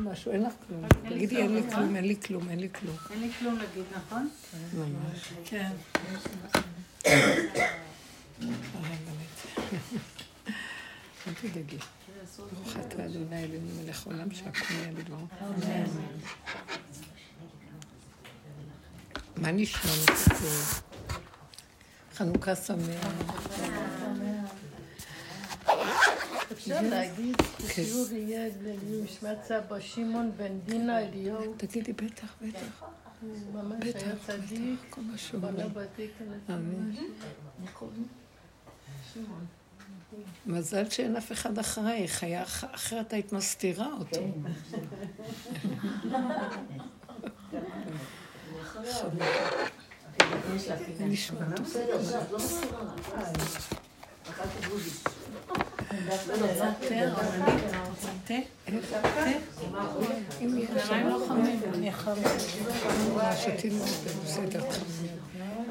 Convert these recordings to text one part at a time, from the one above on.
משהו, אין לך כלום. תגידי, אין לי כלום, אין לי כלום, אין לי כלום. אין לי כלום להגיד, נכון? ממש. כן. אל תדאגי. ברוך אתה אדוני אלוהינו מלך עולם שהכל נהיה בדברו. מה נשמע? חנוכה שמח. אפשר להגיד ששיעור יהיה למשמעת סבא שמעון בן דינה אליהו, תגידי, בטח, בטח. הוא ממש היה צדיק, כל מה שהוא אומר. אמן. מזל שאין אף אחד אחרייך, היה אחרת היית מסתירה אותו. זה נשמע טוב.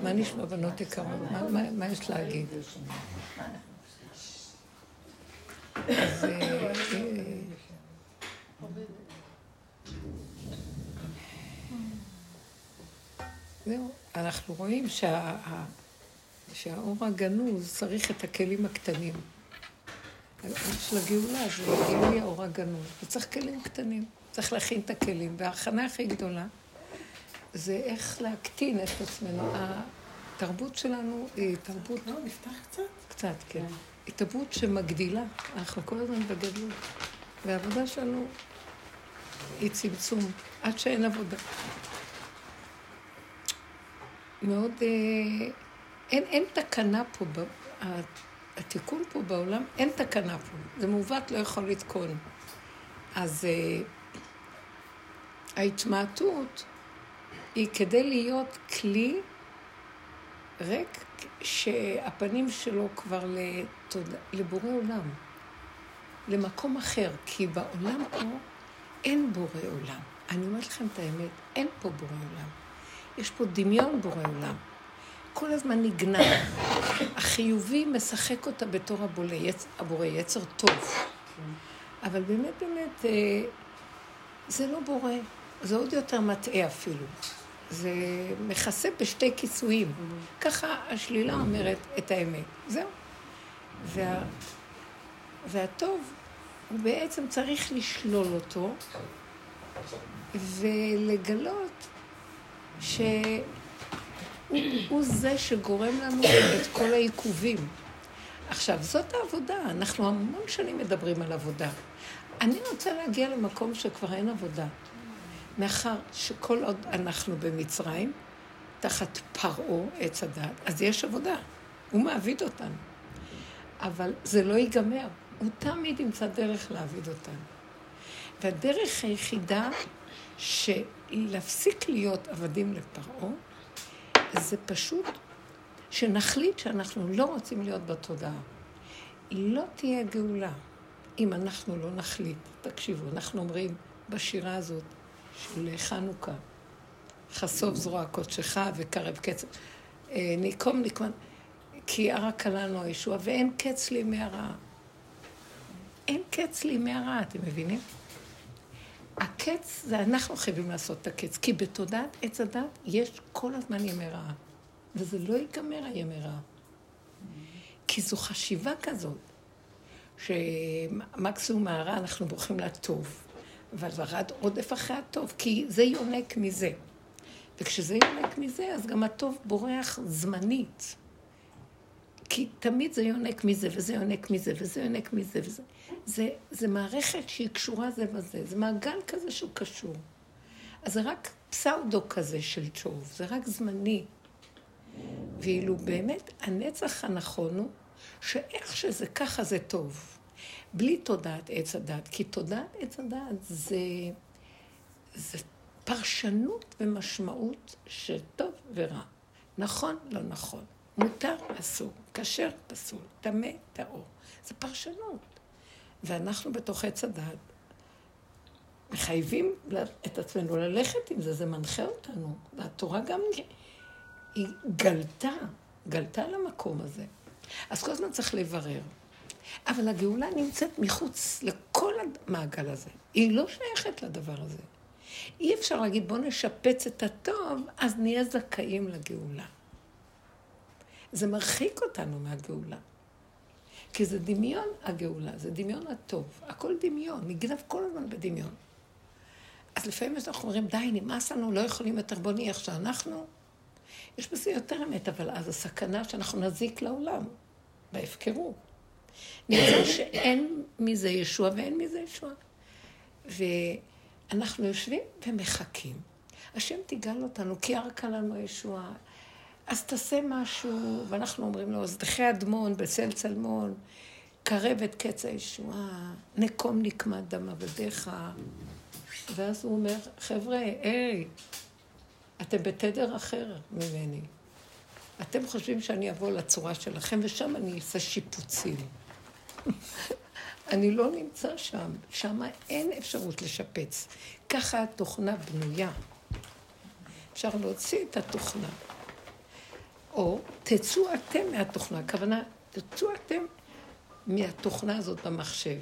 מה נשמע בנות יקרות? מה- יש להגיד? זהו, אנחנו רואים שהאור הגנוז צריך את הכלים הקטנים. של הגאולה זה גילוי האור הגנוז, וצריך כלים קטנים. צריך להכין את הכלים, וההכנה הכי גדולה זה איך להקטין את עצמנו. התרבות שלנו היא תרבות... לא, נפתח קצת. קצת, כן. היא תרבות שמגדילה. אנחנו כל הזמן בגדלות. והעבודה שלנו היא צמצום, עד שאין עבודה. מאוד... אה, אין, אין תקנה פה, התיקון פה בעולם, אין תקנה פה. זה מעוות, לא יכול לתקון. אז אה, ההתמעטות היא כדי להיות כלי ריק, שהפנים שלו כבר לתוד... לבורא עולם, למקום אחר, כי בעולם פה אין בורא עולם. אני אומרת לכם את האמת, אין פה בורא עולם. יש פה דמיון בורא עולם. כל הזמן נגנב. החיובי משחק אותה בתור הבורא, יצ... הבורא יצר טוב. אבל באמת, באמת, אה, זה לא בורא, זה עוד יותר מטעה אפילו. זה מכסה בשתי כיסויים. ככה השלילה אומרת את האמת. זהו. וה... והטוב, הוא בעצם צריך לשלול אותו ולגלות שהוא הוא זה שגורם לנו את כל העיכובים. עכשיו, זאת העבודה, אנחנו המון שנים מדברים על עבודה. אני רוצה להגיע למקום שכבר אין עבודה. מאחר שכל עוד אנחנו במצרים, תחת פרעה, עץ הדת, אז יש עבודה. הוא מעביד אותנו. אבל זה לא ייגמר. הוא תמיד ימצא דרך להעביד אותנו. והדרך היחידה שלהפסיק להיות עבדים לפרעה, זה פשוט שנחליט שאנחנו לא רוצים להיות בתודעה. לא תהיה גאולה אם אנחנו לא נחליט. תקשיבו, אנחנו אומרים בשירה הזאת של חנוכה, חשוף זרוע קודשך וקרב קצב. אה, ניקום נקמן, כי הרע קלענו הישועה, ואין קץ לימי הרעה. אין קץ לימי הרעה, אתם מבינים? הקץ זה אנחנו חייבים לעשות את הקץ, כי בתודעת עץ הדת יש כל הזמן ימי רעה, וזה לא ייגמר הימי רעה. כי זו חשיבה כזאת, שמקסימום מהרע אנחנו בורחים לטוב, אבל ורד עודף אחרי הטוב, כי זה יונק מזה. וכשזה יונק מזה, אז גם הטוב בורח זמנית. כי תמיד זה יונק מזה, וזה יונק מזה, וזה יונק מזה, וזה... זה, זה מערכת שהיא קשורה זה בזה, זה מעגל כזה שהוא קשור. אז זה רק פסאודו כזה של טוב, זה רק זמני. ואילו באמת הנצח הנכון הוא שאיך שזה ככה זה טוב. בלי תודעת עץ הדת, כי תודעת עץ הדת זה, זה פרשנות ומשמעות של טוב ורע. נכון, לא נכון. מותר, אסור. כשר, פסול. טמא, טהור. זה פרשנות. ואנחנו בתוך עץ הדת מחייבים את עצמנו ללכת עם זה, זה מנחה אותנו. והתורה גם היא גלתה, גלתה למקום הזה. אז כל הזמן צריך לברר. אבל הגאולה נמצאת מחוץ לכל כל המעגל הזה. היא לא שייכת לדבר הזה. אי אפשר להגיד, בואו נשפץ את הטוב, אז נהיה זכאים לגאולה. זה מרחיק אותנו מהגאולה. כי זה דמיון הגאולה, זה דמיון הטוב. הכל דמיון, נגנב כל הזמן בדמיון. אז לפעמים אנחנו אומרים, די, נמאס לנו, לא יכולים יותר, בוא נהיה איך שאנחנו. יש בזה יותר אמת, אבל אז הסכנה שאנחנו נזיק לעולם, בהפקרות. נמצא שאין מזה ישוע ואין מזה ישוע. ואנחנו יושבים ומחכים. השם תיגל אותנו, כי ירקה לנו ישוע. אז תעשה משהו, ואנחנו אומרים לו, זדחי אדמון, בצל צלמון, קרב את קץ הישועה, נקום נקמת דם עבדיך. ואז הוא אומר, חבר'ה, היי, אתם בתדר אחר ממני. אתם חושבים שאני אבוא לצורה שלכם, ושם אני אעשה שיפוצים. אני לא נמצא שם, שם אין אפשרות לשפץ. ככה התוכנה בנויה. אפשר להוציא את התוכנה. או תצאו אתם מהתוכנה, הכוונה, תצאו אתם מהתוכנה הזאת במחשב.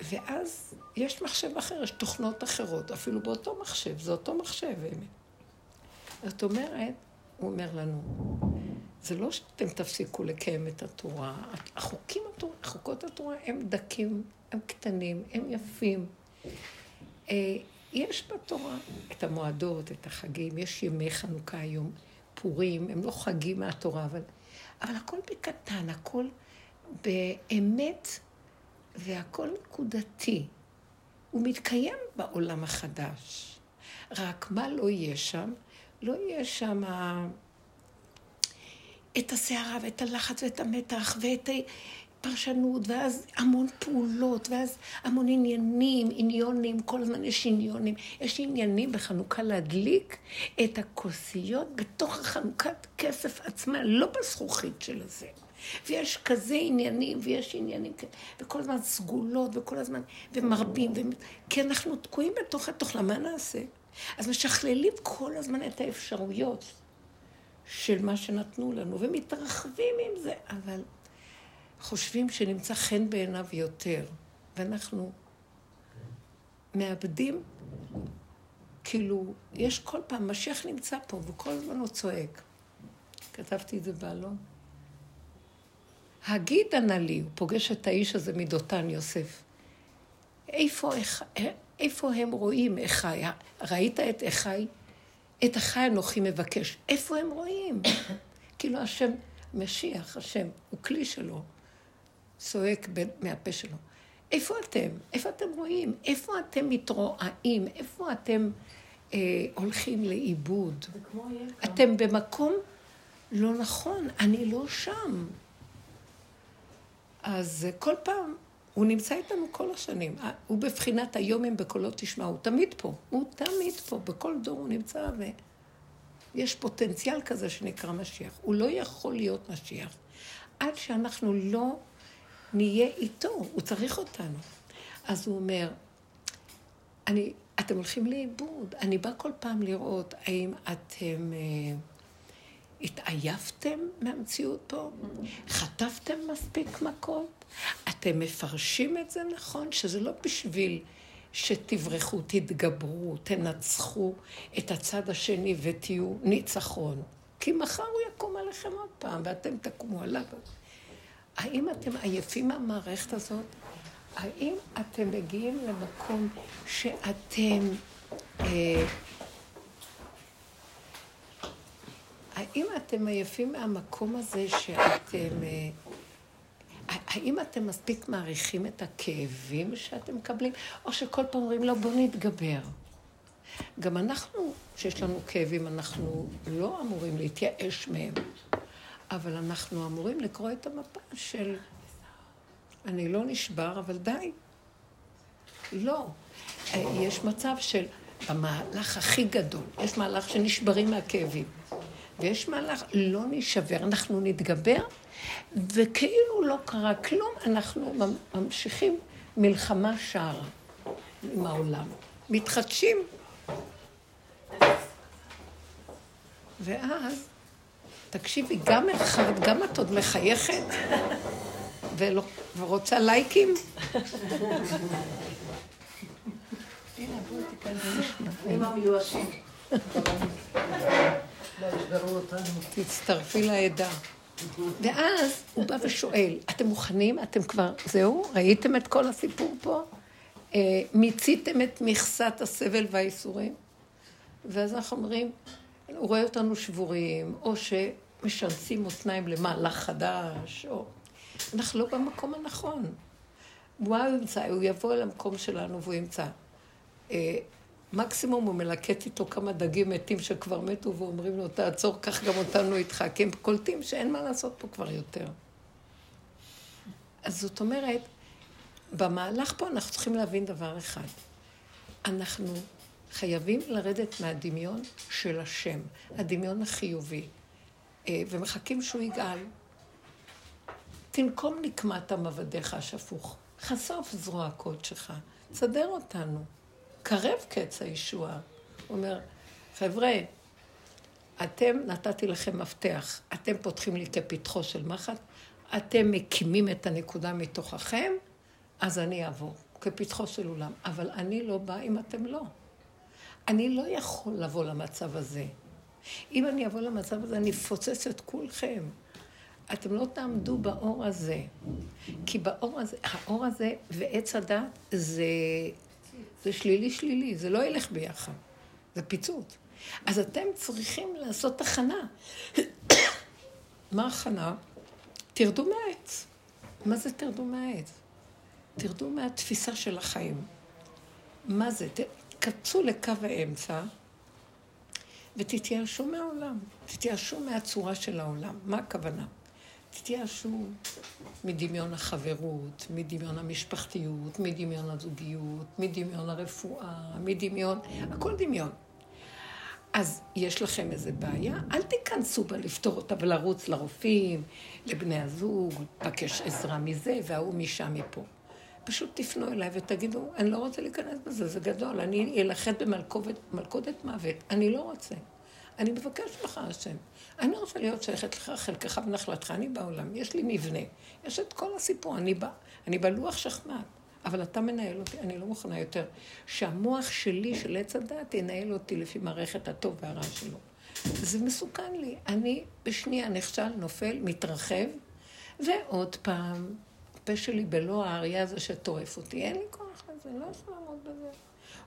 ואז יש מחשב אחר, יש תוכנות אחרות, אפילו באותו מחשב, זה אותו מחשב, באמת. זאת אומרת, הוא אומר לנו, זה לא שאתם תפסיקו לקיים את התורה, החוקים, התורה, חוקות התורה הם דקים, הם קטנים, הם יפים. אה, יש בתורה את המועדות, את החגים, יש ימי חנוכה היום, פורים, הם לא חגים מהתורה, אבל, אבל הכל בקטן, הכל באמת, והכל נקודתי. הוא מתקיים בעולם החדש. רק מה לא יהיה שם? לא יהיה שם את הסערה ואת הלחץ ואת המתח ואת הפרשנות, ואז המון פעולות, ואז המון עניינים, עניונים, כל הזמן יש עניונים. יש עניינים בחנוכה להדליק את הכוסיות בתוך החנוכת כסף עצמה, לא בזכוכית של הזה. ויש כזה עניינים, ויש עניינים וכל הזמן סגולות, וכל הזמן, ומרבים, ו... כי אנחנו תקועים בתוך התוכנה, מה נעשה? אז משכללים כל הזמן את האפשרויות של מה שנתנו לנו, ומתרחבים עם זה, אבל חושבים שנמצא חן בעיניו יותר, ואנחנו מאבדים, כאילו, יש כל פעם, משיח נמצא פה, וכל הזמן הוא צועק. כתבתי את זה בעלון. הגיד ענה לי, הוא פוגש את האיש הזה מדותן יוסף. איפה, איפה הם רואים אחי? ראית את אחי? את אחי אנוכי מבקש. איפה הם רואים? כאילו השם, משיח, השם, הוא כלי שלו, צועק מהפה שלו. איפה אתם? איפה אתם רואים? איפה אתם מתרועעים? איפה אתם אה, הולכים לאיבוד? אתם במקום לא נכון, אני לא שם. אז כל פעם, הוא נמצא איתנו כל השנים. הוא בבחינת היום הם בקולות תשמע, הוא תמיד פה. הוא תמיד פה, בכל דור הוא נמצא, ויש פוטנציאל כזה שנקרא משיח. הוא לא יכול להיות משיח עד שאנחנו לא נהיה איתו, הוא צריך אותנו. אז הוא אומר, אני, אתם הולכים לאיבוד, אני בא כל פעם לראות האם אתם... אה, התעייפתם מהמציאות פה? חטפתם מספיק מכות? אתם מפרשים את זה נכון? שזה לא בשביל שתברחו, תתגברו, תנצחו את הצד השני ותהיו ניצחון. כי מחר הוא יקום עליכם עוד פעם, ואתם תקומו עליו. האם אתם עייפים מהמערכת הזאת? האם אתם מגיעים למקום שאתם... אה, האם אתם עייפים מהמקום הזה שאתם... אה, האם אתם מספיק מעריכים את הכאבים שאתם מקבלים, או שכל פעם אומרים, לא, בואו נתגבר. גם אנחנו, שיש לנו כאבים, אנחנו לא אמורים להתייאש מהם, אבל אנחנו אמורים לקרוא את המפה של אני לא נשבר, אבל די. לא. אה, יש מצב של, במהלך הכי גדול, יש מהלך שנשברים מהכאבים. ויש מהלך, לא נשבר, אנחנו נתגבר, וכאילו לא קרה כלום, אנחנו ממשיכים מלחמה שערה עם העולם. מתחדשים. ואז, תקשיבי, גם אחד, גם את עוד מחייכת, ולא, ורוצה לייקים? המיואשים. תצטרפי לעדה. ואז הוא בא ושואל, אתם מוכנים? אתם כבר, זהו? ראיתם את כל הסיפור פה? אה, מיציתם את מכסת הסבל והייסורים? ואז אנחנו אומרים, הוא רואה אותנו שבורים, או שמשנסים אוזניים למהלך חדש, או... אנחנו לא במקום הנכון. מה הוא ימצא? הוא יבוא אל המקום שלנו והוא ימצא. אה, מקסימום הוא מלקט איתו כמה דגים מתים שכבר מתו ואומרים לו, תעצור, קח גם אותנו איתך, כי הם קולטים שאין מה לעשות פה כבר יותר. אז זאת אומרת, במהלך פה אנחנו צריכים להבין דבר אחד. אנחנו חייבים לרדת מהדמיון של השם, הדמיון החיובי, אה, ומחכים שהוא יגאל. תנקום נקמת עבדיך השפוך, חשוף זרוע קודשך, תסדר אותנו. קרב קץ הישועה. הוא אומר, חבר'ה, אתם, נתתי לכם מפתח, אתם פותחים לי כפתחו של מחט, אתם מקימים את הנקודה מתוככם, אז אני אעבור, כפתחו של אולם. אבל אני לא באה אם אתם לא. אני לא יכול לבוא למצב הזה. אם אני אבוא למצב הזה, אני אפוצץ את כולכם. אתם לא תעמדו באור הזה. כי באור הזה, האור הזה ועץ הדת זה זה שלילי שלילי, זה לא ילך ביחד, זה פיצוץ. אז אתם צריכים לעשות הכנה. מה הכנה? תרדו מהעץ. מה זה תרדו מהעץ? תרדו מהתפיסה של החיים. מה זה? תקצו לקו האמצע ותתייאשו מהעולם. תתייאשו מהצורה של העולם. מה הכוונה? תתייאשו מדמיון החברות, מדמיון המשפחתיות, מדמיון הזוגיות, מדמיון הרפואה, מדמיון, הכל דמיון. אז יש לכם איזה בעיה, אל תיכנסו בה לפתור אותה ולרוץ לרופאים, לבני הזוג, לבקש עזרה מזה וההוא משם מפה. פשוט תפנו אליי ותגידו, אני לא רוצה להיכנס בזה, זה גדול, אני אלחד במלכודת מוות, אני לא רוצה. אני מבקש ממך, השם. אני לא רוצה להיות שייכת לך, חלקך ונחלתך, אני בעולם, יש לי מבנה, יש את כל הסיפור, אני בא, אני בלוח שחמט, אבל אתה מנהל אותי, אני לא מוכנה יותר שהמוח שלי, של עץ הדת, ינהל אותי לפי מערכת הטוב והרע שלו. זה מסוכן לי. אני בשנייה נכשל, נופל, מתרחב, ועוד פעם, הפה שלי בלא האריה הזה שטורף אותי. אין לי כוח לזה, לא יכולה לעמוד בזה.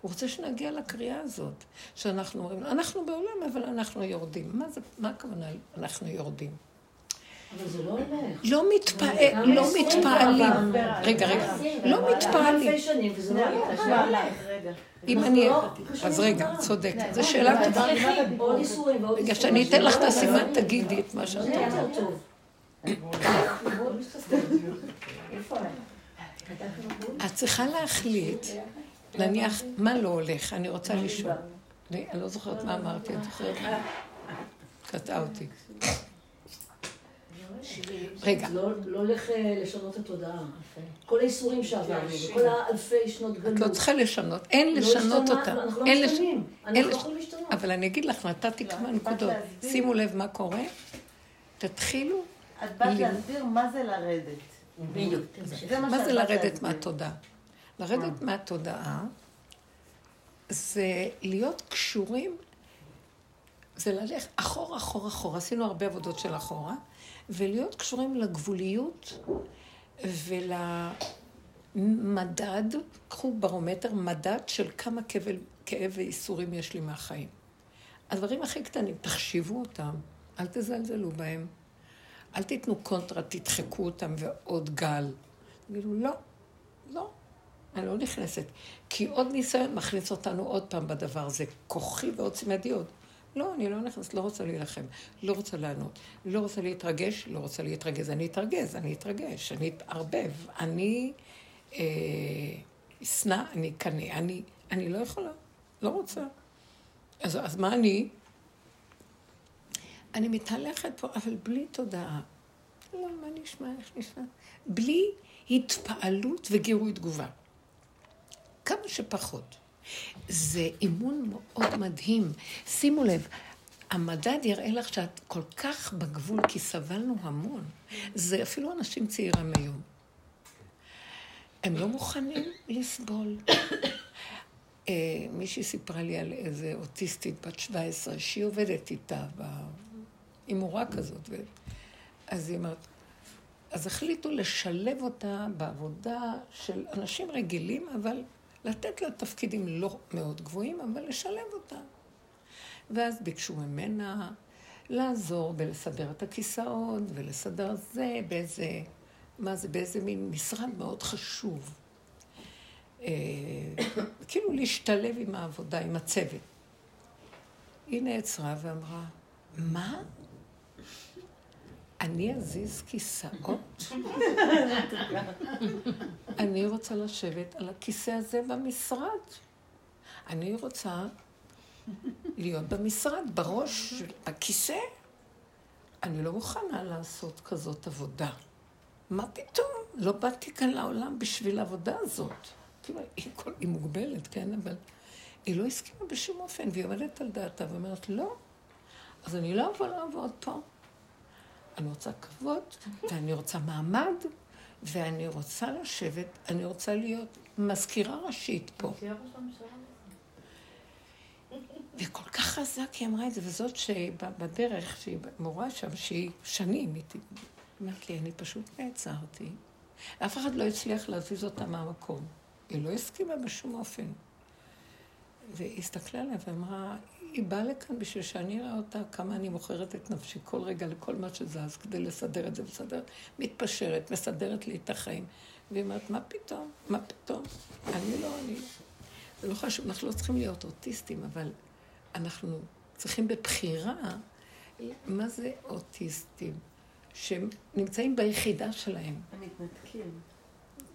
הוא רוצה שנגיע לקריאה הזאת, שאנחנו אומרים, אנחנו בעולם, אבל אנחנו יורדים. מה זה, מה הכוונה אנחנו יורדים? אבל זה לא הולך. לא מתפעל, לא מתפעלים. רגע, רגע. לא מתפעלים. לא אם אני... אז רגע, צודק. זו שאלה טובה. רגע, שאני אתן לך את הסימן, תגידי את מה שאת אומרת. את צריכה להחליט נניח, מה לא הולך? אני רוצה לשאול. אני לא זוכרת מה אמרתי, את זוכרת? קטעה אותי. רגע. לא, לא הולך אה, לשנות את התודעה. כל האיסורים שעברנו, וכל האלפי שנות גלות. את לא צריכה לשנות, אין לשנות אותה. אנחנו לא משתנים, אנחנו לא יכולים להשתנות. אבל אני אגיד לך, נתתי כמה נקודות. שימו לב מה קורה. תתחילו. את באת להסביר מה זה לרדת. בדיוק. מה זה לרדת מהתודעה? לרדת מהתודעה זה להיות קשורים, זה ללכת אחורה, אחורה, אחורה. עשינו הרבה עבודות של אחורה, ולהיות קשורים לגבוליות ולמדד, קחו ברומטר, מדד של כמה כאב, כאב ואיסורים יש לי מהחיים. הדברים הכי קטנים, תחשיבו אותם, אל תזלזלו בהם. אל תיתנו קונטרה, תדחקו אותם ועוד גל. תגידו, לא, לא, אני לא נכנסת. כי עוד ניסיון מכניס אותנו עוד פעם בדבר הזה. כוחי ועוצם ידי עוד. לא, אני לא נכנסת, לא רוצה להילחם, לא רוצה לענות, לא רוצה להתרגש, לא רוצה להתרגז. אני אתרגז, אני אתרגש, אני אתערבב, אני אשנא, אה, אני אקנא, אני, אני לא יכולה, לא רוצה. אז, אז מה אני? אני מתהלכת פה, אבל בלי תודעה. לא, מה נשמע, איך נשמע? בלי התפעלות וגירוי תגובה. כמה שפחות. זה אימון מאוד מדהים. שימו לב, המדד יראה לך שאת כל כך בגבול, כי סבלנו המון. זה אפילו אנשים צעירים היום. הם לא מוכנים לסבול. אה, מישהי סיפרה לי על איזה אוטיסטית בת 17, שהיא עובדת איתה, עם מורה כזאת. ו... אז היא אמרת, אז החליטו לשלב אותה בעבודה של אנשים רגילים, אבל לתת לה תפקידים לא מאוד גבוהים, אבל לשלב אותה. ואז ביקשו ממנה לעזור בלסדר את הכיסאות, ולסדר זה באיזה, מה זה, באיזה מין משרד מאוד חשוב. אה, כאילו להשתלב עם העבודה, עם הצוות. היא נעצרה ואמרה, מה? אני אזיז כיסאות? אני רוצה לשבת על הכיסא הזה במשרד. אני רוצה להיות במשרד, בראש, בכיסא. אני לא מוכנה לעשות כזאת עבודה. מה פתאום? לא באתי כאן לעולם בשביל העבודה הזאת. כאילו, היא, מוגבלת, כן? אבל היא לא הסכימה בשום אופן, והיא עומדת על דעתה ואומרת, לא, אז אני לא אבוא לעבוד פה. אני רוצה כבוד, ואני רוצה מעמד, ואני רוצה לשבת, אני רוצה להיות מזכירה ראשית פה. וכל כך חזק היא אמרה את זה, וזאת שבדרך, שהיא מורה שם, שהיא שנים איתי, אמרת לי, אני פשוט נעצרתי. אף אחד לא הצליח להזיז אותה מהמקום. היא לא הסכימה בשום אופן. והיא הסתכלה עליה ואמרה, היא באה לכאן בשביל שאני אראה אותה כמה אני מוכרת את נפשי כל רגע לכל מה שזז, כדי לסדר את זה, מסדר, מתפשרת, מסדרת לי את החיים. והיא אומרת, מה פתאום? מה פתאום? אני לא, אני... זה לא חשוב, אנחנו לא צריכים להיות אוטיסטים, אבל אנחנו צריכים בבחירה, מה זה אוטיסטים? שהם נמצאים ביחידה שלהם. הם מתנתקים.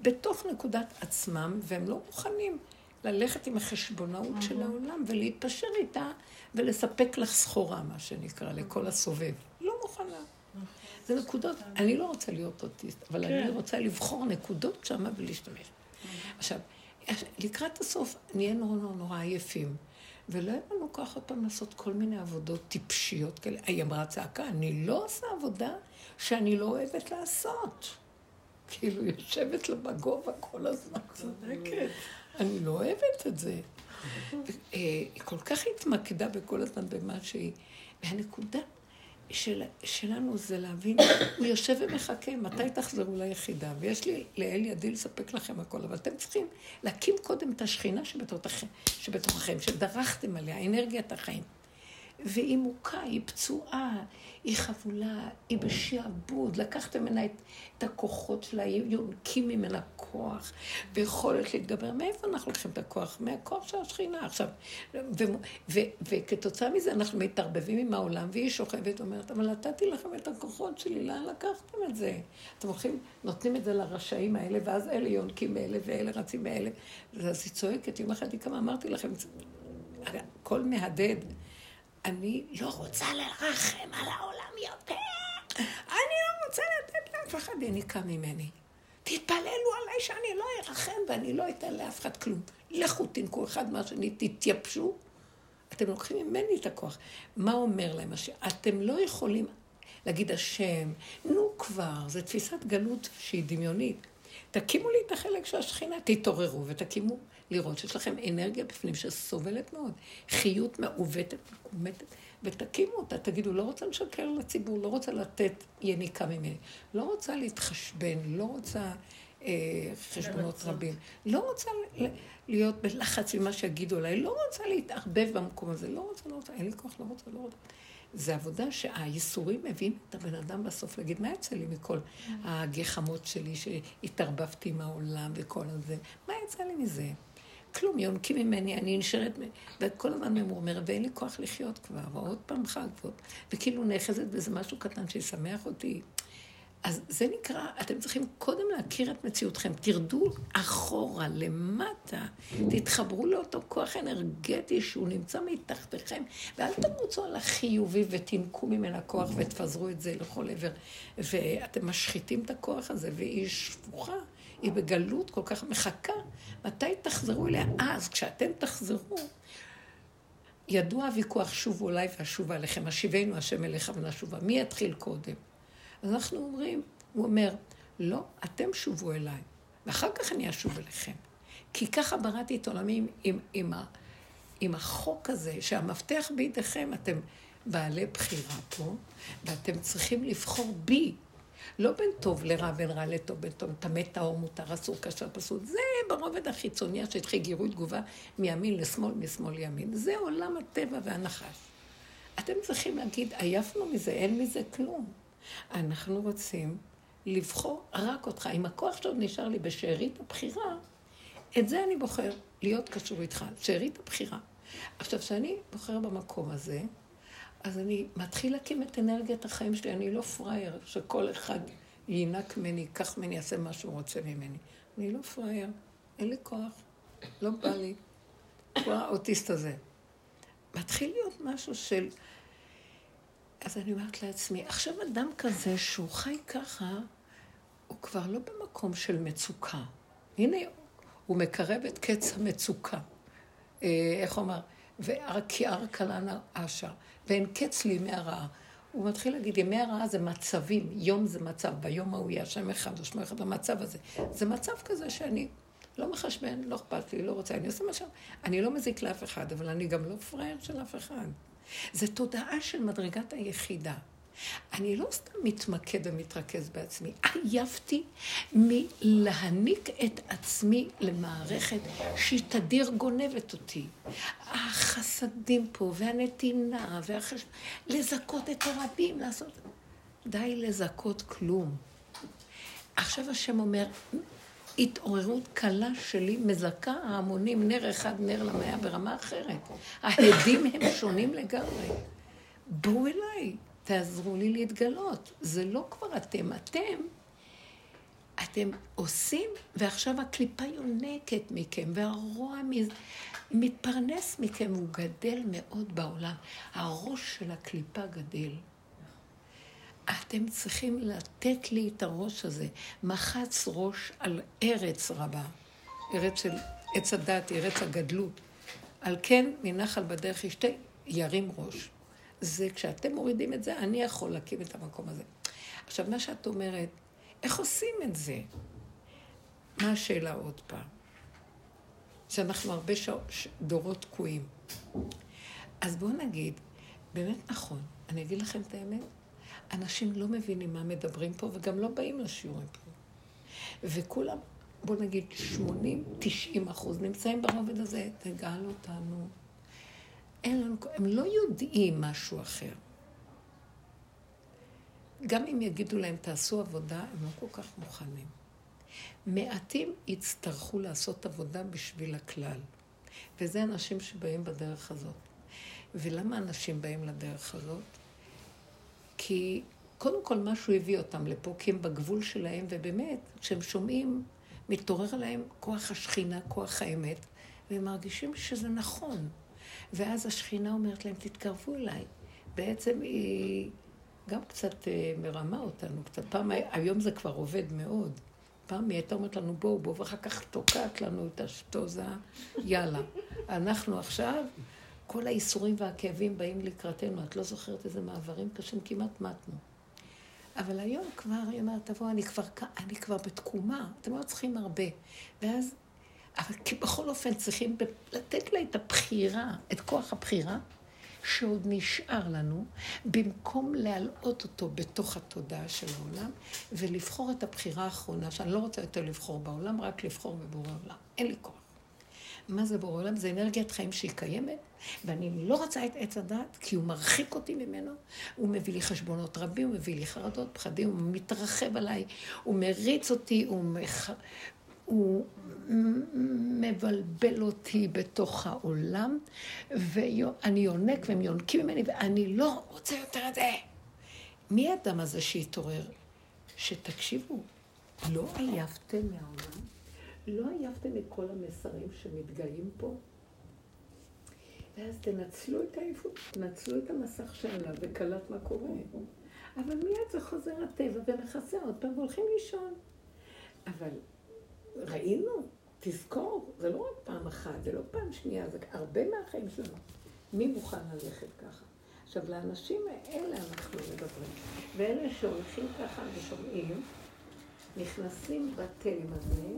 בתוך נקודת עצמם, והם לא מוכנים ללכת עם החשבונאות של העולם ולהתפשר איתה ולספק לך סחורה, מה שנקרא, לכל הסובב. לא מוכנה. זה נקודות, אני לא רוצה להיות אוטיסט, אבל אני כן. רוצה לבחור נקודות שם ולהשתמש. עכשיו, לקראת הסוף נהיה נורא נורא נורא עייפים, ולא יהיה לנו כוח עוד פעם לעשות כל מיני עבודות טיפשיות כאלה. היא אמרה צעקה, אני לא עושה עבודה שאני לא אוהבת לעשות. כאילו, יושבת לה בגובה כל הזמן. צודקת. אני לא אוהבת את זה. אה, היא כל כך התמקדה בכל הזמן במה שהיא... והנקודה של, שלנו זה להבין, הוא יושב ומחכה, מתי תחזרו ליחידה? ויש לי לאל ידי לספק לכם הכל, אבל אתם צריכים להקים קודם את השכינה שבתוככם, שדרכתם עליה, אנרגיית החיים. והיא מוכה, היא פצועה, היא חבולה, היא בשעבוד. לקחתם ממנה את, את הכוחות שלה, יונקים ממנה כוח ויכולת להתגבר. מאיפה אנחנו לוקחים את הכוח? מהכוח של השכינה. עכשיו, ו, ו, ו, וכתוצאה מזה אנחנו מתערבבים עם העולם, והיא שוכבת ואומרת, אבל נתתי לכם את הכוחות שלי, לאן לקחתם את זה? אתם הולכים, נותנים את זה לרשעים האלה, ואז אלה יונקים מאלה, ואלה רצים מאלה. ואז היא צועקת, יום אחד היא כמה אמרתי לכם, הכל מהדהד. אני לא רוצה לרחם על העולם יותר. אני לא רוצה לתת לאף אחד יניקה ממני. תתפללו עליי שאני לא ארחם ואני לא אתן לאף אחד כלום. לכו תנקו אחד מהשני, תתייבשו. אתם לוקחים ממני את הכוח. מה אומר להם השם? אתם לא יכולים להגיד השם, נו כבר, זו תפיסת גלות שהיא דמיונית. תקימו לי את החלק של השכינה, תתעוררו ותקימו לראות שיש לכם אנרגיה בפנים שסובלת מאוד, חיות מעוותת, מקומטת, ותקימו אותה, תגידו, לא רוצה לשקר לציבור, לא רוצה לתת יניקה ממני, לא רוצה להתחשבן, לא רוצה אה, חשבונות רבים, לא רוצה להיות בלחץ ממה שיגידו עליי, לא רוצה להתערבב במקום הזה, לא רוצה, לא רוצה, אין לי כוח, לא רוצה, לא רוצה. זה עבודה שהייסורים מביאים את הבן אדם בסוף להגיד, מה יצא לי מכל הגחמות שלי שהתערבבתי עם העולם וכל הזה? מה יצא לי מזה? כלום, יונקים ממני, אני נשארת, וכל הזמן ממורמרת, ואין לי כוח לחיות כבר, ועוד פעם חג, וכאילו נאחזת באיזה משהו קטן שישמח אותי. אז זה נקרא, אתם צריכים קודם להכיר את מציאותכם. תרדו אחורה, למטה, תתחברו לאותו כוח אנרגטי שהוא נמצא מתחתיכם, ואל תרוצו על החיובי ותנקו ממנה כוח ותפזרו את זה לכל עבר. ואתם משחיתים את הכוח הזה, והיא שפוכה, היא בגלות כל כך מחכה. מתי תחזרו אליה? אז, כשאתם תחזרו, ידוע הוויכוח שובו אליי ואשובה עליכם, השיבנו השם אליך ונשובה. מי יתחיל קודם? אז אנחנו אומרים, הוא אומר, לא, אתם שובו אליי. ואחר כך אני אשוב אליכם. כי ככה בראתי את עולמי עם, עם, עם, עם החוק הזה, שהמפתח בידיכם, אתם בעלי בחירה פה, ואתם צריכים לבחור בי. לא בין טוב לרע, בין רע לטוב, בין טוב, טמא טהור, מותר, אסור, קשר, פסול. זה ברובד החיצוני, השטחי גירוי תגובה מימין לשמאל, משמאל לימין. זה עולם הטבע והנחש. אתם צריכים להגיד, עייפנו מזה, אין מזה כלום. אנחנו רוצים לבחור רק אותך. עם הכוח שעוד נשאר לי בשארית הבחירה, את זה אני בוחר, להיות קשור איתך, שארית הבחירה. עכשיו, כשאני בוחר במקום הזה, אז אני מתחיל להקים את אנרגיית החיים שלי. אני לא פראייר שכל אחד יינק ממני, ייקח ממני, יעשה מה שהוא רוצה ממני. אני לא פראייר, אין לי כוח, לא בא לי. כל האוטיסט הזה. מתחיל להיות משהו של... אז אני אומרת לעצמי, עכשיו אדם כזה שהוא חי ככה, הוא כבר לא במקום של מצוקה. הנה, הוא מקרב את קץ המצוקה. אה, איך הוא? כי הר קלנה אשה, ואין קץ לימי הרעה. הוא מתחיל להגיד, ימי הרעה זה מצבים, יום זה מצב, ביום ההוא יהיה השם אחד, ושמו אחד במצב הזה. זה מצב כזה שאני לא מחשבן, לא אכפת לי, לא רוצה, אני עושה מה ש... אני לא מזיק לאף אחד, אבל אני גם לא פראייר של אף אחד. זו תודעה של מדרגת היחידה. אני לא סתם מתמקד ומתרכז בעצמי, עייפתי מלהעניק את עצמי למערכת שהיא תדיר גונבת אותי. החסדים פה, והנתינה, והחש... לזכות את הרבים, לעשות... די לזכות כלום. עכשיו השם אומר, התעוררות קלה שלי מזכה ההמונים, נר אחד, נר למאה ברמה אחרת. ההדים הם שונים לגמרי. בואו אליי, תעזרו לי להתגלות. זה לא כבר אתם, אתם, אתם עושים, ועכשיו הקליפה יונקת מכם, והרוע מתפרנס מכם, הוא גדל מאוד בעולם. הראש של הקליפה גדל. אתם צריכים לתת לי את הראש הזה. מחץ ראש על ארץ רבה. ארץ של עץ הדת, ארץ הגדלות. על כן, מנחל בדרך ישתה, ירים ראש. זה כשאתם מורידים את זה, אני יכול להקים את המקום הזה. עכשיו, מה שאת אומרת, איך עושים את זה? מה השאלה עוד פעם? שאנחנו הרבה ש... דורות תקועים. אז בואו נגיד, באמת נכון, אני אגיד לכם את האמת, אנשים לא מבינים מה מדברים פה וגם לא באים לשיעורים פה. וכולם, בואו נגיד 80-90 אחוז נמצאים ברובד הזה, תגאל אותנו. אין לנו, הם לא יודעים משהו אחר. גם אם יגידו להם תעשו עבודה, הם לא כל כך מוכנים. מעטים יצטרכו לעשות עבודה בשביל הכלל. וזה אנשים שבאים בדרך הזאת. ולמה אנשים באים לדרך הזאת? כי קודם כל משהו הביא אותם לפה, כי הם בגבול שלהם, ובאמת, כשהם שומעים, מתעורר עליהם כוח השכינה, כוח האמת, והם מרגישים שזה נכון. ואז השכינה אומרת להם, תתקרבו אליי. בעצם היא גם קצת אה, מרמה אותנו, קצת פעם, היום זה כבר עובד מאוד. פעם היא הייתה אומרת לנו, בואו, בואו, ואחר כך תוקעת לנו את השטוזה, יאללה. אנחנו עכשיו כל האיסורים והכאבים באים לקראתנו. את לא זוכרת איזה מעברים קשים? כמעט מתנו. אבל היום כבר, היא אומרת, תבואו, אני כבר, אני כבר בתקומה, אתם לא צריכים הרבה. ואז, אבל בכל אופן צריכים לתת לה את הבחירה, את כוח הבחירה, שעוד נשאר לנו, במקום להלאות אותו בתוך התודעה של העולם, ולבחור את הבחירה האחרונה, שאני לא רוצה יותר לבחור בעולם, רק לבחור בבורא עולם. אין לי כוח. מה זה בורא עולם? זה אנרגיית חיים שהיא קיימת, ואני לא רוצה את עץ הדת, כי הוא מרחיק אותי ממנו, הוא מביא לי חשבונות רבים, הוא מביא לי חרדות, פחדים, הוא מתרחב עליי, הוא מריץ אותי, הוא, מח... הוא מבלבל אותי בתוך העולם, ואני יונק והם יונקים ממני, ואני לא רוצה יותר את זה. מי האדם הזה שהתעורר? שתקשיבו, לא עייפתם מהעולם? לא עייפתם מכל המסרים שמתגלים פה? ואז תנצלו את העייפות, תנצלו את המסך שעלה וקלט מה קורה. אבל מיד זה חוזר הטבע ומכסה עוד פעם והולכים לישון. אבל ראינו, תזכור, זה לא רק פעם אחת, זה לא פעם שנייה, זה הרבה מהחיים שלנו. מי מוכן ללכת ככה? עכשיו, לאנשים האלה אנחנו מדברים. ואלה שהולכים ככה ושומעים, נכנסים בתלם הזה,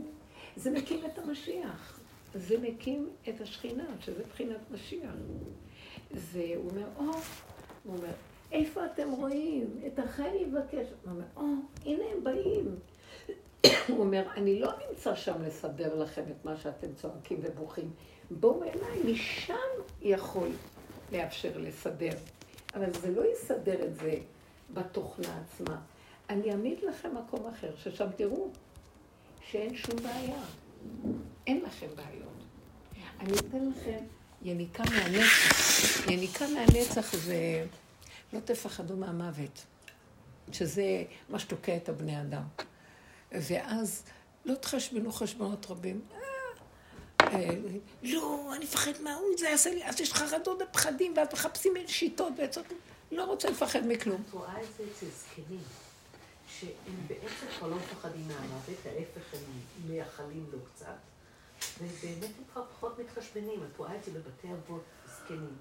זה מקים את המשיח. זה מקים את השכינה, שזה בחינת משיח. זה, הוא אומר, או, הוא אומר, איפה אתם רואים? את החי יבקש. הוא אומר, או, הנה הם באים. הוא אומר, אני לא נמצא שם לסדר לכם את מה שאתם צועקים ובוכים. בואו אליי, משם יכול לאפשר לסדר. אבל זה לא יסדר את זה בתוכנה עצמה. אני אעמיד לכם מקום אחר, ששם תראו שאין שום בעיה. אין לכם בעיות. אני אתן לכם יניקה מהנצח. יניקה מהנצח זה לא תפחדו מהמוות, שזה מה שתוקע את הבני אדם. ואז לא תחשבנו חשבונות רבים. אה, לא, אני מפחד מההוא, זה יעשה לי, אז יש חרדות ופחדים, ואז מחפשים שיטות ועצות. לא רוצה לפחד מכלום. את רואה את זה אצל זקנים, שהם בעצם כבר לא מפחדים מהמוות, ההפך הם מייחלים לו קצת, ובאמת הם כבר פחות מתחשבנים. את רואה את זה בבתי אבות זקנים.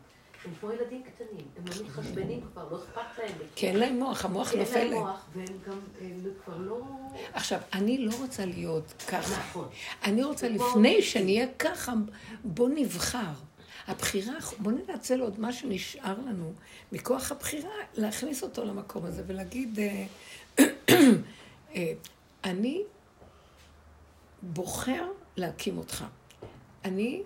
הם כמו ילדים קטנים, הם לא מתחשבנים כבר, לא אכפת להם. כי אין להם מוח, המוח כי נופל אין להם להם. מוח, והם גם הם כבר לא... עכשיו, אני לא רוצה להיות ככה. נכון. אני רוצה לפני שנהיה ככה, בוא נבחר. הבחירה, בוא ננצל עוד מה שנשאר לנו מכוח הבחירה, להכניס אותו למקום הזה ולהגיד, אה, אה, אני בוחר להקים אותך. אני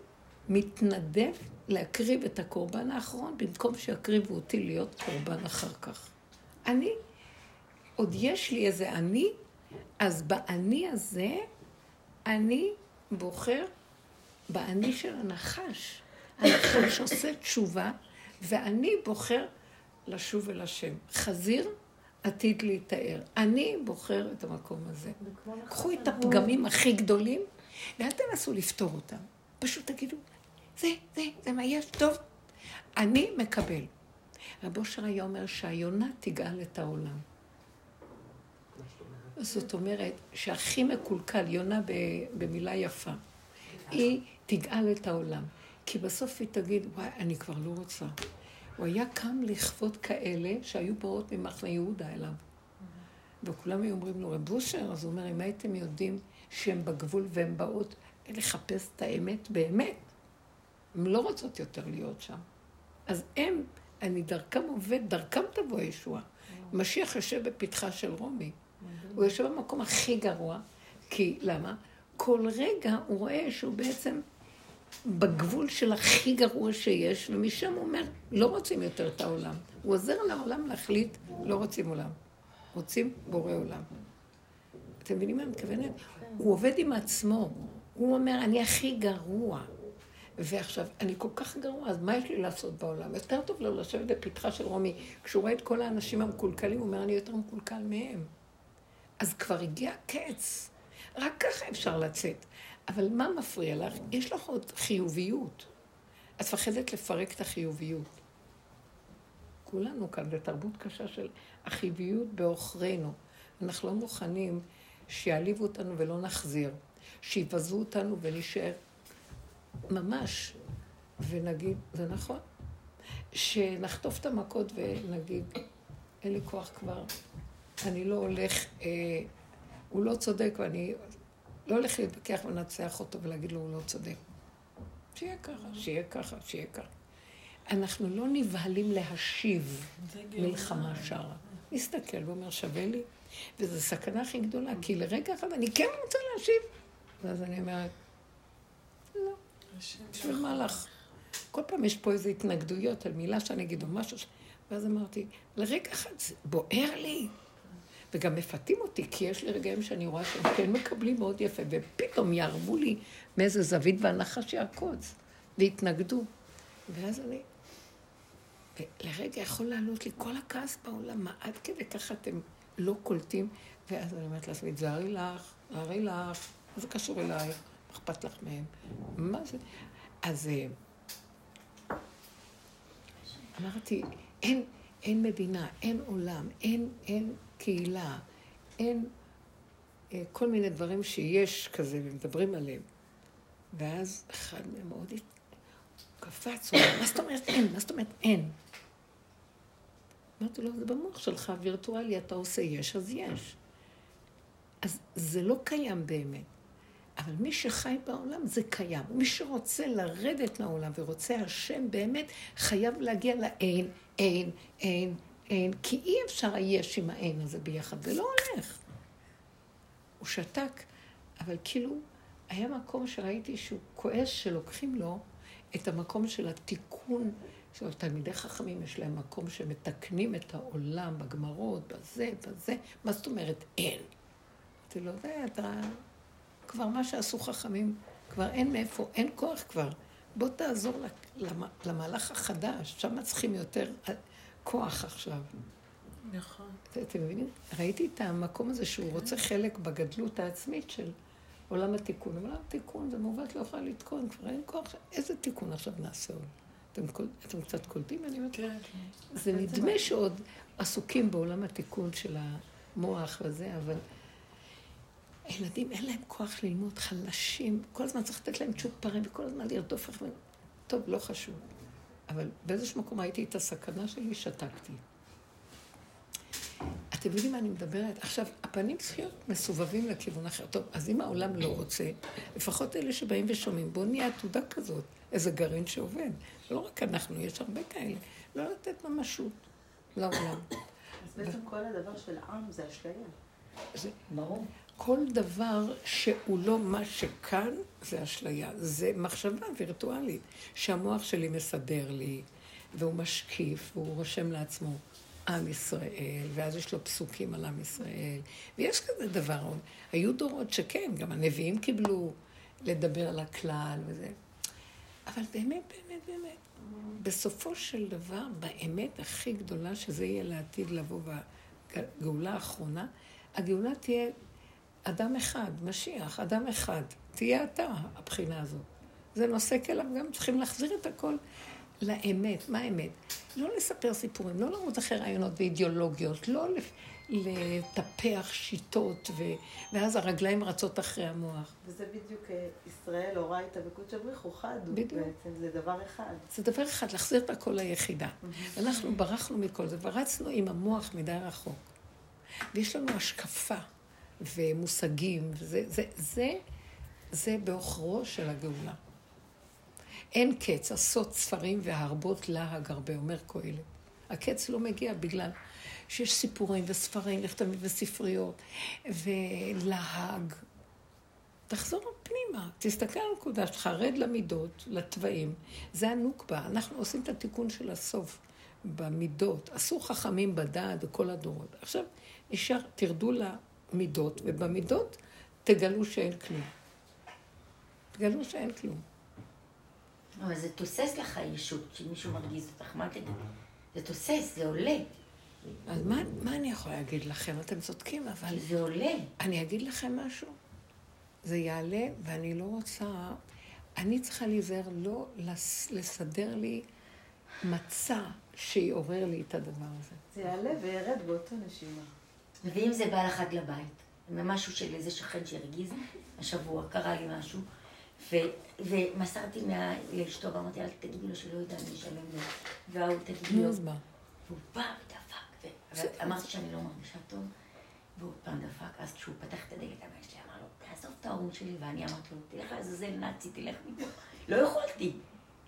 מתנדב להקריב את הקורבן האחרון במקום שיקריבו אותי להיות קורבן אחר כך. אני, עוד יש לי איזה אני, אז באני הזה אני בוחר באני של הנחש. הנחש עושה תשובה, ואני בוחר לשוב אל השם. חזיר עתיד להיטהר. אני בוחר את המקום הזה. קחו את הפגמים הכי גדולים, ואל תנסו לפתור אותם. פשוט תגידו, זה, זה, זה מה יש, טוב. אני מקבל. רב אושר היה אומר שהיונה תגאל את העולם. זאת אומרת שהכי מקולקל, יונה במילה יפה, היא תגאל את העולם. כי בסוף היא תגיד, וואי, אני כבר לא רוצה. הוא היה קם לכבוד כאלה שהיו באות ממחנה יהודה אליו. וכולם היו אומרים לו, רב אושר, אז הוא אומר, אם הייתם יודעים שהן בגבול והן באות לחפש את האמת באמת, הן לא רוצות יותר להיות שם. אז הם, אני דרכם עובד, דרכם תבוא הישועה. משיח יושב בפתחה של רומי. הוא יושב במקום הכי גרוע, כי למה? כל רגע הוא רואה שהוא בעצם בגבול של הכי גרוע שיש, ומשם הוא אומר, לא רוצים יותר את העולם. הוא עוזר לעולם להחליט, לא רוצים עולם. רוצים בורא עולם. אתם מבינים מה אני מתכוונת? הוא עובד עם עצמו. הוא אומר, אני הכי גרוע. ועכשיו, אני כל כך גרוע, אז מה יש לי לעשות בעולם? יותר טוב לו לשבת בפתחה של רומי. כשהוא רואה את כל האנשים המקולקלים, הוא אומר, אני יותר מקולקל מהם. אז כבר הגיע קץ. רק ככה אפשר לצאת. אבל מה מפריע לך? יש לך עוד חיוביות. את מפחדת לפרק את החיוביות. כולנו כאן בתרבות קשה של החיוביות בעוכרינו. אנחנו לא מוכנים שיעליבו אותנו ולא נחזיר, שיבזו אותנו ונשאר ממש, ונגיד, זה נכון, שנחטוף את המכות ונגיד, אין לי כוח כבר, אני לא הולך, אה, הוא לא צודק ואני לא הולך להתווכח ולנצח אותו ולהגיד לו, הוא לא צודק. שיהיה ככה, שיהיה ככה, שיהיה ככה. אנחנו לא נבהלים להשיב מלחמה שרה. מסתכל ואומר, שווה לי? וזו סכנה הכי גדולה, כי לרגע אחד אני כן רוצה להשיב. ואז אני אומרת, לא, בשביל מה לך? כל פעם יש פה איזה התנגדויות על מילה שאני אגיד או משהו. ש- ואז אמרתי, לרגע אחד זה בוער לי. וגם מפתים אותי, כי יש לי רגעים שאני רואה שהם כן מקבלים מאוד יפה, ופתאום יערבו לי מאיזה זווית והנחש יעקוץ, והתנגדו. ואז אני... ולרגע יכול לעלות לי כל הכעס בעולם, מה עד כדי ככה אתם לא קולטים? ואז אני אומרת לעצמי, תזהרי לך, תזהרי לך, מה זה קשור אלייך? אכפת לך מהם? מה זה? אז אה, אמרתי, אין, אין מדינה, אין עולם, אין, אין קהילה, אין אה, כל מיני דברים שיש כזה ומדברים עליהם. ואז אחד מהם מאוד קפץ, הוא אמר, מה זאת אומרת אין? מה זאת אומרת אין? אמרתי לו, זה במוח שלך וירטואלי, אתה עושה יש, אז יש. אז זה לא קיים באמת. אבל מי שחי בעולם זה קיים. מי שרוצה לרדת מהעולם ורוצה השם באמת, חייב להגיע לאין, אין, אין, אין. כי אי אפשר היש עם האין הזה ביחד, זה לא הולך. הוא שתק, אבל כאילו, היה מקום שראיתי שהוא כועס שלוקחים לו את המקום של התיקון. של תלמידי חכמים יש להם מקום שמתקנים את העולם בגמרות, בזה, בזה. מה זאת אומרת אין? אמרתי לו, זה, אתה... כבר מה שעשו חכמים, כבר אין מאיפה, אין כוח כבר. בוא תעזור למהלך החדש, שם צריכים יותר כוח עכשיו. נכון. אתם מבינים? ראיתי את המקום הזה שהוא רוצה חלק בגדלות העצמית של עולם התיקון. עולם התיקון זה מעוות לא יכולה לתקון, כבר אין כוח. איזה תיקון עכשיו נעשה עוד? אתם, אתם קצת קולטים? אני אומרת, כן. זה נדמה שעוד עסוקים בעולם התיקון של המוח וזה, אבל הילדים אין להם כוח ללמוד חלשים, כל הזמן צריך לתת להם צ'ופרים וכל הזמן לרדוף אחריהם. טוב, לא חשוב. אבל באיזשהו מקום ראיתי את הסכנה שלי, שתקתי. אתם יודעים מה אני מדברת? עכשיו, הפנים צריכים להיות מסובבים לכיוון אחר. טוב, אז אם העולם לא רוצה, לפחות אלה שבאים ושומעים, בואו נהיה עתודה כזאת, איזה גרעין שעובד. לא רק אנחנו, יש הרבה כאלה. לא לתת ממשות לעולם. אז בעצם כל הדבר של עם זה אשליה. זה, ברור. כל דבר שהוא לא מה שכאן, זה אשליה. זה מחשבה וירטואלית, שהמוח שלי מסדר לי, והוא משקיף, והוא רושם לעצמו עם ישראל, ואז יש לו פסוקים על עם ישראל, ויש כזה דבר. היו דורות שכן, גם הנביאים קיבלו לדבר על הכלל וזה. אבל באמת, באמת, באמת, בסופו של דבר, באמת הכי גדולה, שזה יהיה לעתיד לבוא בגאולה האחרונה, הגאולה תהיה אדם אחד, משיח, אדם אחד. תהיה אתה, הבחינה הזאת. זה נושא כליו, גם צריכים להחזיר את הכל לאמת. מה האמת? לא לספר סיפורים, לא לרוץ אחרי רעיונות ואידיאולוגיות, לא לטפח שיטות, ו... ואז הרגליים רצות אחרי המוח. וזה בדיוק אה, ישראל, אורייתא וקודש חד הוא בדיוק. בעצם, זה דבר אחד. זה דבר אחד, להחזיר את הכל ליחידה. אנחנו ברחנו מכל זה, ורצנו עם המוח מדי רחוק. ויש לנו השקפה ומושגים, וזה זה, זה, זה בעוכרו של הגאולה. אין קץ, עשות ספרים והרבות להג הרבה, אומר קהלת. הקץ לא מגיע בגלל שיש סיפורים וספרים, לכתבים וספריות, ולהג. תחזור פנימה, תסתכל על הנקודה שלך, רד למידות, לתוואים. זה הנוקבה, אנחנו עושים את התיקון של הסוף במידות. עשו חכמים בדעת בכל הדורות. עכשיו, נשאר, תרדו למידות, ובמידות תגלו שאין כלום. תגלו שאין כלום. אבל זה תוסס לך ישות, שמישהו מרגיז אותך, מה תדעי? זה תוסס, זה עולה. אז מה, מה אני יכולה להגיד לכם? אתם צודקים, אבל... זה עולה. אני אגיד לכם משהו. זה יעלה, ואני לא רוצה... אני צריכה להיזהר לא לס... לסדר לי מצע שיעורר לי את הדבר הזה. זה יעלה וירד באותו נשימה. ואם זה בא לך עד לבית, משהו של איזה שכן שהרגיז, השבוע קרה לי משהו, ו, ומסרתי מה- לאשתו ואמרתי, אל תגידי לו שלא יודע, אני אשלם לו. וההוא תגידי לו. והוא בא ודפק, ואמרתי שאני לא מרגישה טוב, והוא פעם דפק, אז כשהוא פתח את הדלת, הבן שלי אמר לו, תעזוב את ההורים שלי, ואני אמרתי לו, תלך לעזאזל נאצי, תלך מפה. לא יכולתי.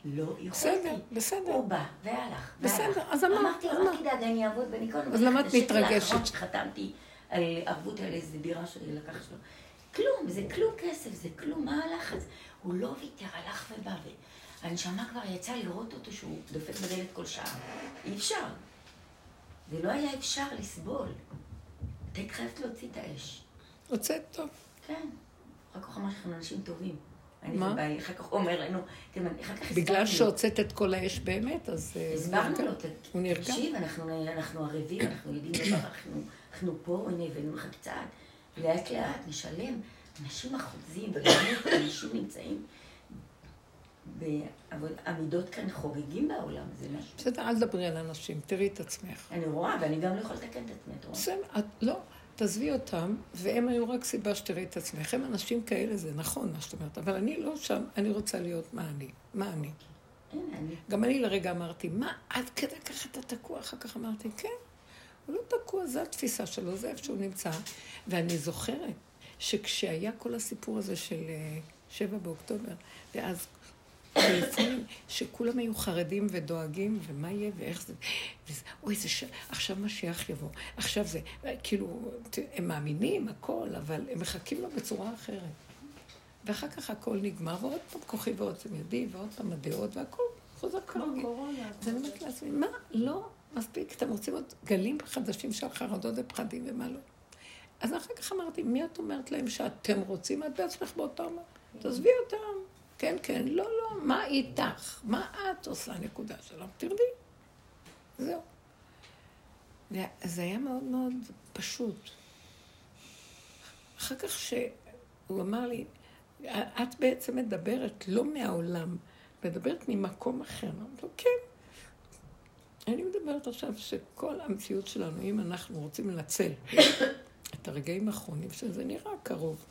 לא יכולתי. בסדר, בסדר. הוא בא, והלך. בסדר. אז אמרת, אמרתי לו, מה? אל תדאג, אני אעבוד בניקיון. אז למה את מתרגשת? שחתמתי על ערבות על איזה בירה שלי לקח שלו. כלום, זה כלום כסף, זה כלום, מה הלחץ? הוא לא ויתר, הלך ובא, והנשמה כבר יצאה לראות אותו שהוא דופק בדלת כל שעה. אי אפשר. זה לא היה אפשר לסבול. את היית חייבת להוציא את האש. הוצאת טוב. כן. אחר כך אמר שאנחנו אנשים טובים. אני מה? ובעלי, אחר כך אומר לנו, תראי, אחר כך בגלל. שהוצאת את כל האש באמת, אז... אה, הסברנו. לו, הוא נרגע. תקשיב, אנחנו, אנחנו ערבים, אנחנו יודעים דבר, אנחנו, אנחנו פה, הנה הבאנו לך קצת, לאט לאט נשלם. אנשים אחוזים, באמת, אנשים נמצאים, בעבוד, המידות כאן חוגגים בעולם, זה משהו. בסדר, אל תדברי על אנשים, תראי את עצמך. אני רואה, ואני גם לא יכולה לתקן את עצמי, את רואה? בסדר, לא, תעזבי אותם, והם היו רק סיבה שתראי את עצמך. הם אנשים כאלה, זה נכון מה שאת אומרת, אבל אני לא שם, אני רוצה להיות מה אני. מה אני. גם אני לרגע אמרתי, מה, עד כדי ככה אתה תקוע? אחר כך אמרתי, כן, הוא לא תקוע, זו התפיסה שלו, זה איפה שהוא נמצא. ואני זוכרת שכשהיה כל הסיפור הזה של אה, שבע באוקטובר, ואז לפעמים שכולם היו חרדים ודואגים, ומה יהיה ואיך זה, וזה אוי, זה ש... עכשיו משיח יבוא, עכשיו זה, כאילו, הם מאמינים, הכל, אבל הם מחכים לו בצורה אחרת. ואחר כך הכל נגמר, ועוד פעם כוחי ועוצם ידי, ועוד פעם הדעות, והכל חוזר כרגיל. אז אני אומרת לעצמי, מה? לא מספיק, אתם רוצים עוד גלים חדשים של חרדות ופחדים ומה לא. אז אחר כך אמרתי, מי את אומרת להם שאתם רוצים? את בעצמך באותו אמר. תעזבי אותם. כן, כן, לא, לא, מה איתך? מה את עושה? נקודה שלום, תרדי. זהו. זה היה מאוד מאוד פשוט. אחר כך שהוא אמר לי, את בעצם מדברת לא מהעולם, מדברת ממקום אחר. אמרתי לו, כן. אני מדברת עכשיו שכל המציאות שלנו, אם אנחנו רוצים לנצל את הרגעים האחרונים, שזה נראה קרוב,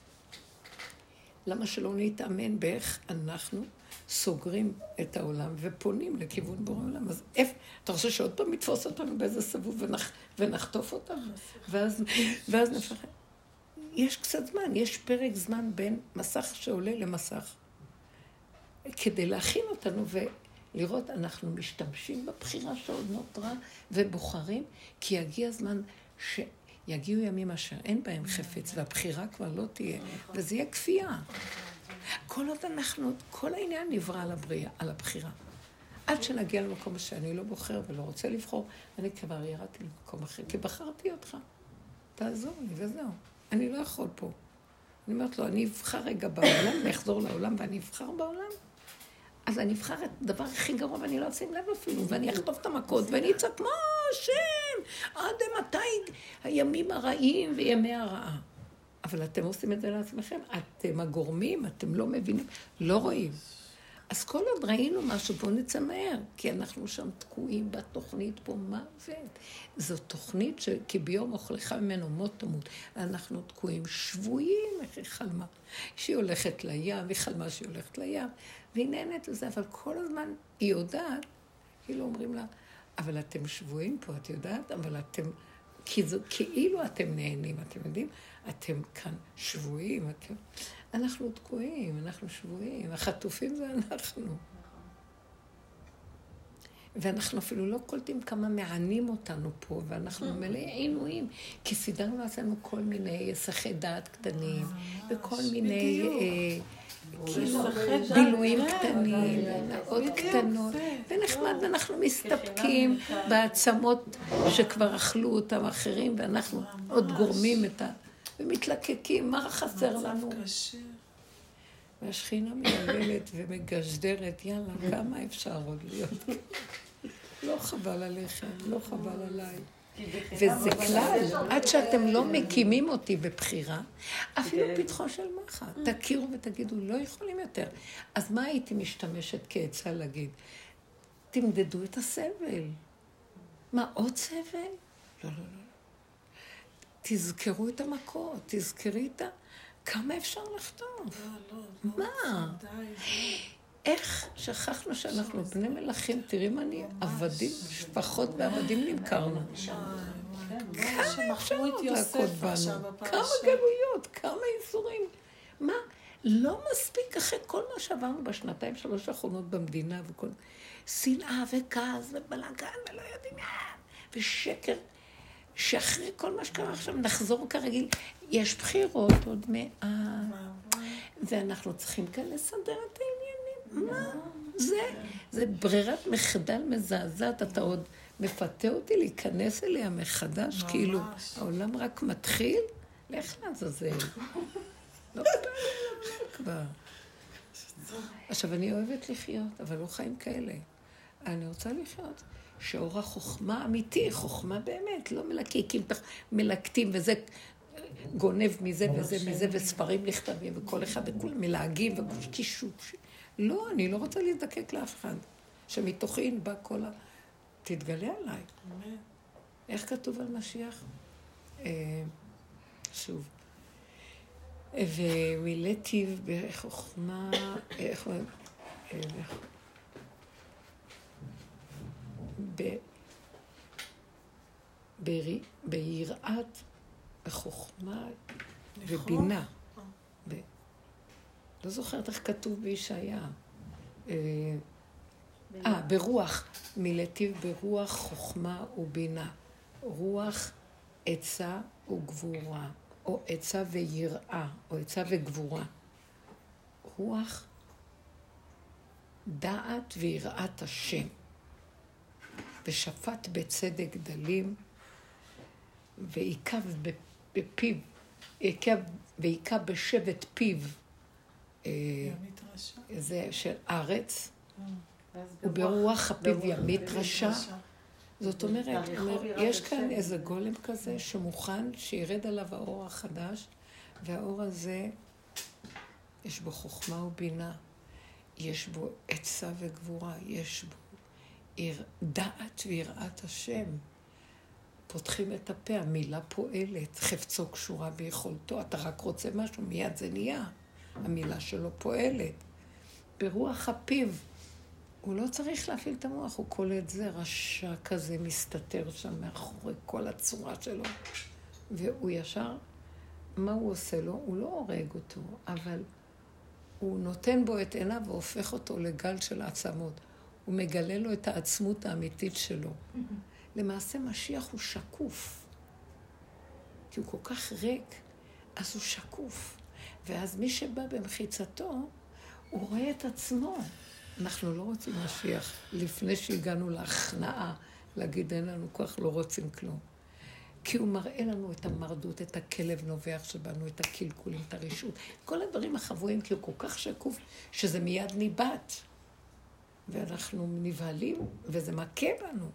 למה שלא נתאמן באיך אנחנו סוגרים את העולם ופונים לכיוון בורא עולם? אז איפה, אתה רוצה שעוד פעם יתפוס אותנו באיזה סיבוב ונח, ונחטוף אותם? ואז, ואז נפחד. יש קצת זמן, יש פרק זמן בין מסך שעולה למסך. כדי להכין אותנו ולראות, אנחנו משתמשים בבחירה שעוד נותרה ובוחרים, כי יגיע זמן ש... יגיעו ימים אשר אין בהם חפץ, והבחירה כבר לא תהיה, וזה יהיה כפייה. כל עוד אנחנו, כל העניין נברא על הבריאה, על הבחירה. עד שנגיע למקום שאני לא בוחר ולא רוצה לבחור, אני כבר ירדתי למקום אחר, כי בחרתי אותך. תעזור לי, וזהו. אני לא יכול פה. אני אומרת לו, אני אבחר רגע בעולם, אני אחזור לעולם ואני אבחר בעולם. אז אני אבחר את הדבר הכי גרוע ואני לא אשים לב אפילו, ואני אחטוף את המכות ואני אצעק, מה השם? עד מתי הימים הרעים וימי הרעה? אבל אתם עושים את זה לעצמכם, אתם הגורמים, אתם לא מבינים, לא רואים. אז כל עוד ראינו משהו, בואו נצא מהר, כי אנחנו שם תקועים בתוכנית פה מוות. זו תוכנית שכי ביום אוכלך ממנו מות תמות. אנחנו תקועים שבויים, איך היא חלמה. שהיא הולכת לים, היא חלמה שהיא הולכת לים, והיא נהנית לזה, אבל כל הזמן היא יודעת, כאילו אומרים לה, אבל אתם שבויים פה, את יודעת? אבל אתם, כי זו, כאילו אתם נהנים, אתם יודעים? אתם כאן שבויים, אתם... אנחנו תקועים, אנחנו שבויים, החטופים זה אנחנו. ואנחנו אפילו לא קולטים כמה מענים אותנו פה, ואנחנו מלאי עינויים, כי סידרנו לעצמנו כל מיני הסחי דעת קטנים, וכל מיני בילויים קטנים, נאות קטנות, ונחמד, ואנחנו מסתפקים בעצמות שכבר אכלו אותם אחרים, ואנחנו עוד גורמים את ה... ומתלקקים, מה חסר לנו? והשכינה מייבלת ומגשדרת, יאללה, כמה אפשר עוד להיות? לא חבל עליכם, לא חבל עליי. וזה כלל, עד שאתם לא מקימים אותי בבחירה, אפילו כן. פתחו של מחט. תכירו ותגידו, לא יכולים יותר. אז מה הייתי משתמשת כעצה להגיד? תמדדו את הסבל. מה, עוד סבל? לא, לא, לא. תזכרו את המכות, תזכרי את ה... כמה אפשר לחטוף? מה? איך שכחנו שאנחנו בני מלכים? תראי מה אני, עבדים, משפחות ועבדים נמכרנו. כמה אפשר עוד להכות בנו? כמה גלויות, כמה איסורים. מה? לא מספיק אחרי כל מה שעברנו בשנתיים, שלוש האחרונות במדינה וכל... שנאה וכעס ובלאגן ולא יודעים מה, ושקר. שאחרי כל מה שקרה עכשיו נחזור כרגיל. יש בחירות עוד מעט, ואנחנו צריכים כאן לסדר את העניינים. מה? זה, זה ברירת מחדל מזעזעת, אתה עוד מפתה אותי להיכנס אליה מחדש, כאילו, העולם רק מתחיל? לך לעזאזל. לא כבר. עכשיו, אני אוהבת לחיות, אבל לא חיים כאלה. אני רוצה לחיות. שאור החוכמה אמיתי, חוכמה באמת, לא מלקקים, מלקטים, וזה גונב מזה וזה מזה, וספרים נכתבים, וכל אחד, וכולם מלהגים וקישוש. לא, אני לא רוצה להזדקק לאף אחד. שמתוכי ינבע כל ה... תתגלה עליי. איך כתוב על משיח? אה, שוב. ומילאתי בחוכמה, איך אומרים? אה. ביראת, בחוכמה, ובינה. לא זוכרת איך כתוב בישעיה. אה, אה, ברוח, מלטיב ברוח חוכמה ובינה. רוח עצה וגבורה, או עצה ויראה, או עצה וגבורה. רוח דעת ויראת השם. ושפט בצדק דלים, ועיכב בפיו, עיכב, ועיכב בשבט פיו. זה של ארץ, ואז וברוח ברוח ימית רשע. זאת אומרת, יש כאן. איזה גולם כזה שמוכן שירד עליו האור החדש, והאור הזה, יש בו חוכמה ובינה, יש בו עצה וגבורה, יש בו דעת ויראת השם. פותחים את הפה, המילה פועלת, חפצו קשורה ביכולתו, אתה רק רוצה משהו, מיד זה נהיה. המילה שלו פועלת. ברוח הפיו, הוא לא צריך להפעיל את המוח, הוא קולט זה, רשע כזה מסתתר שם מאחורי כל הצורה שלו. והוא ישר, מה הוא עושה לו? הוא לא הורג אותו, אבל הוא נותן בו את עיניו והופך אותו לגל של עצמות. הוא מגלה לו את העצמות האמיתית שלו. למעשה משיח הוא שקוף. כי הוא כל כך ריק, אז הוא שקוף. ואז מי שבא במחיצתו, הוא רואה את עצמו. אנחנו לא רוצים משיח לפני שהגענו להכנעה, להגיד אין לנו כוח, לא רוצים כלום. כי הוא מראה לנו את המרדות, את הכלב נובח שבנו, את הקלקולים, את הרשעות, כל הדברים החבויים, כי הוא כל כך שקוף, שזה מיד ניבט. ואנחנו נבהלים, וזה מכה בנו.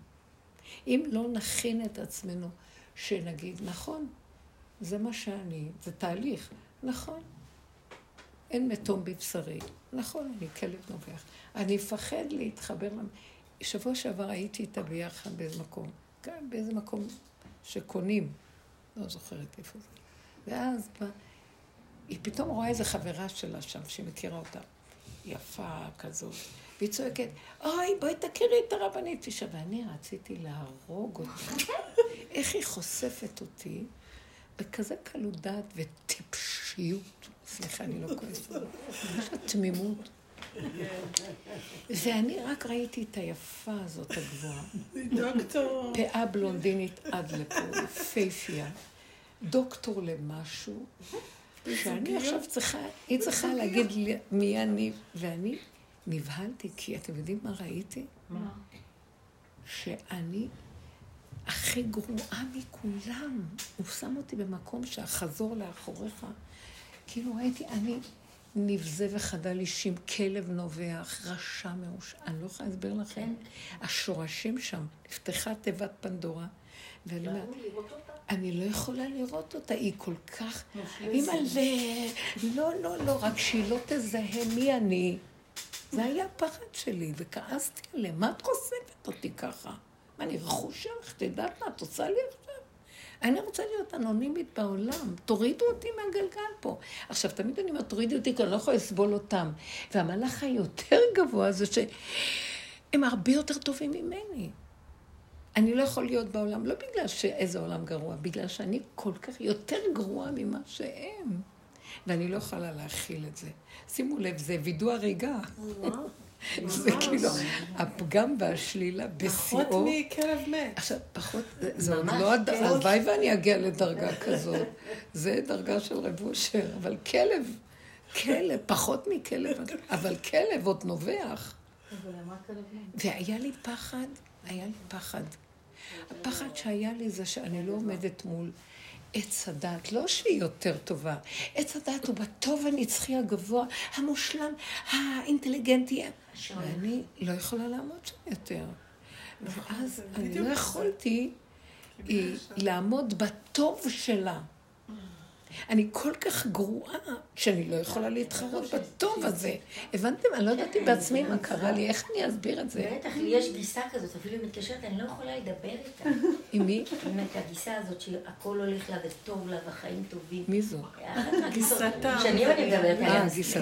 אם לא נכין את עצמנו, שנגיד, נכון, זה מה שאני, זה תהליך, נכון. אין מתום בבשרי, נכון, אני כלב נובח. אני אפחד להתחבר, שבוע שעבר הייתי איתה ביחד באיזה מקום, גם באיזה מקום שקונים, לא זוכרת איפה זה. ואז בא, היא פתאום רואה איזה חברה שלה שם, שהיא מכירה אותה, יפה כזאת, והיא צועקת, אוי, בואי תכירי את הרבנית אישה. ואני רציתי להרוג אותה. איך היא חושפת אותי בכזה קלות דעת וטיפשיות. סליחה, אני לא כועסת. יש לה תמימות. ואני רק ראיתי את היפה הזאת הגבוהה. דוקטור. פאה בלונדינית עד לפה, יפייפייה, דוקטור למשהו, שאני עכשיו צריכה, היא צריכה להגיד לי מי אני, ואני נבהלתי, כי אתם יודעים מה ראיתי? שאני הכי גרועה מכולם. הוא שם אותי במקום שהחזור לאחוריך. כאילו ראיתי, אני נבזה וחדל אישים, כלב נובח, רשע מאוש... אני לא יכולה להסביר לכם. השורשים שם, נפתחה תיבת פנדורה, ואני אומרת, אני לא יכולה לראות אותה, היא כל כך... אימא, לא, לא, לא, רק שהיא לא תזהה מי אני. זה היה הפחד שלי, וכעסתי עליהם, מה את חושפת אותי ככה? מה, אני רכוש שלך? את יודעת מה את עושה לי עכשיו? אני רוצה להיות אנונימית בעולם, תורידו אותי מהגלגל פה. עכשיו, תמיד אני אומרת, תורידו אותי, כי אני לא יכולה לסבול אותם. והמהלך היותר גבוה זה שהם הרבה יותר טובים ממני. אני לא יכול להיות בעולם, לא בגלל שאיזה עולם גרוע, בגלל שאני כל כך יותר גרועה ממה שהם. ואני לא יכולה להכיל את זה. שימו לב, זה וידוא הריגה. זה כאילו, הפגם והשלילה פחות בשיאו. מכלב מת. עכשיו, פחות, זה- זה עוד לא. הלוואי ואני אגיע לדרגה כזאת. זה דרגה של רב אושר, אבל כלב, כלב, פחות מכלב, אבל כלב עוד נובח. אבל למה כלב מת? והיה לי פחד, היה לי פחד. הפחד שהיה לי זה שאני לא עומדת מול עץ הדת, לא שהיא יותר טובה. עץ הדת הוא בטוב הנצחי הגבוה, המושלם, האינטליגנטי. ואני לא יכולה לעמוד שם יותר. ואז אני לא. יכולתי לעמוד בטוב שלה. אני כל כך גרועה, שאני לא יכולה להתחרות בטוב הזה. הבנתם? אני לא ידעתי בעצמי מה קרה לי, איך אני אסביר את זה? בטח, לי יש גיסה כזאת, אפילו היא מתקשרת, אני לא יכולה לדבר איתה. עם מי? באמת, הגיסה הזאת שהכל הולך לה וטוב לה והחיים טובים. מי זו? גיסתה. שנים אני מדברת עליה. אה, גיסתה.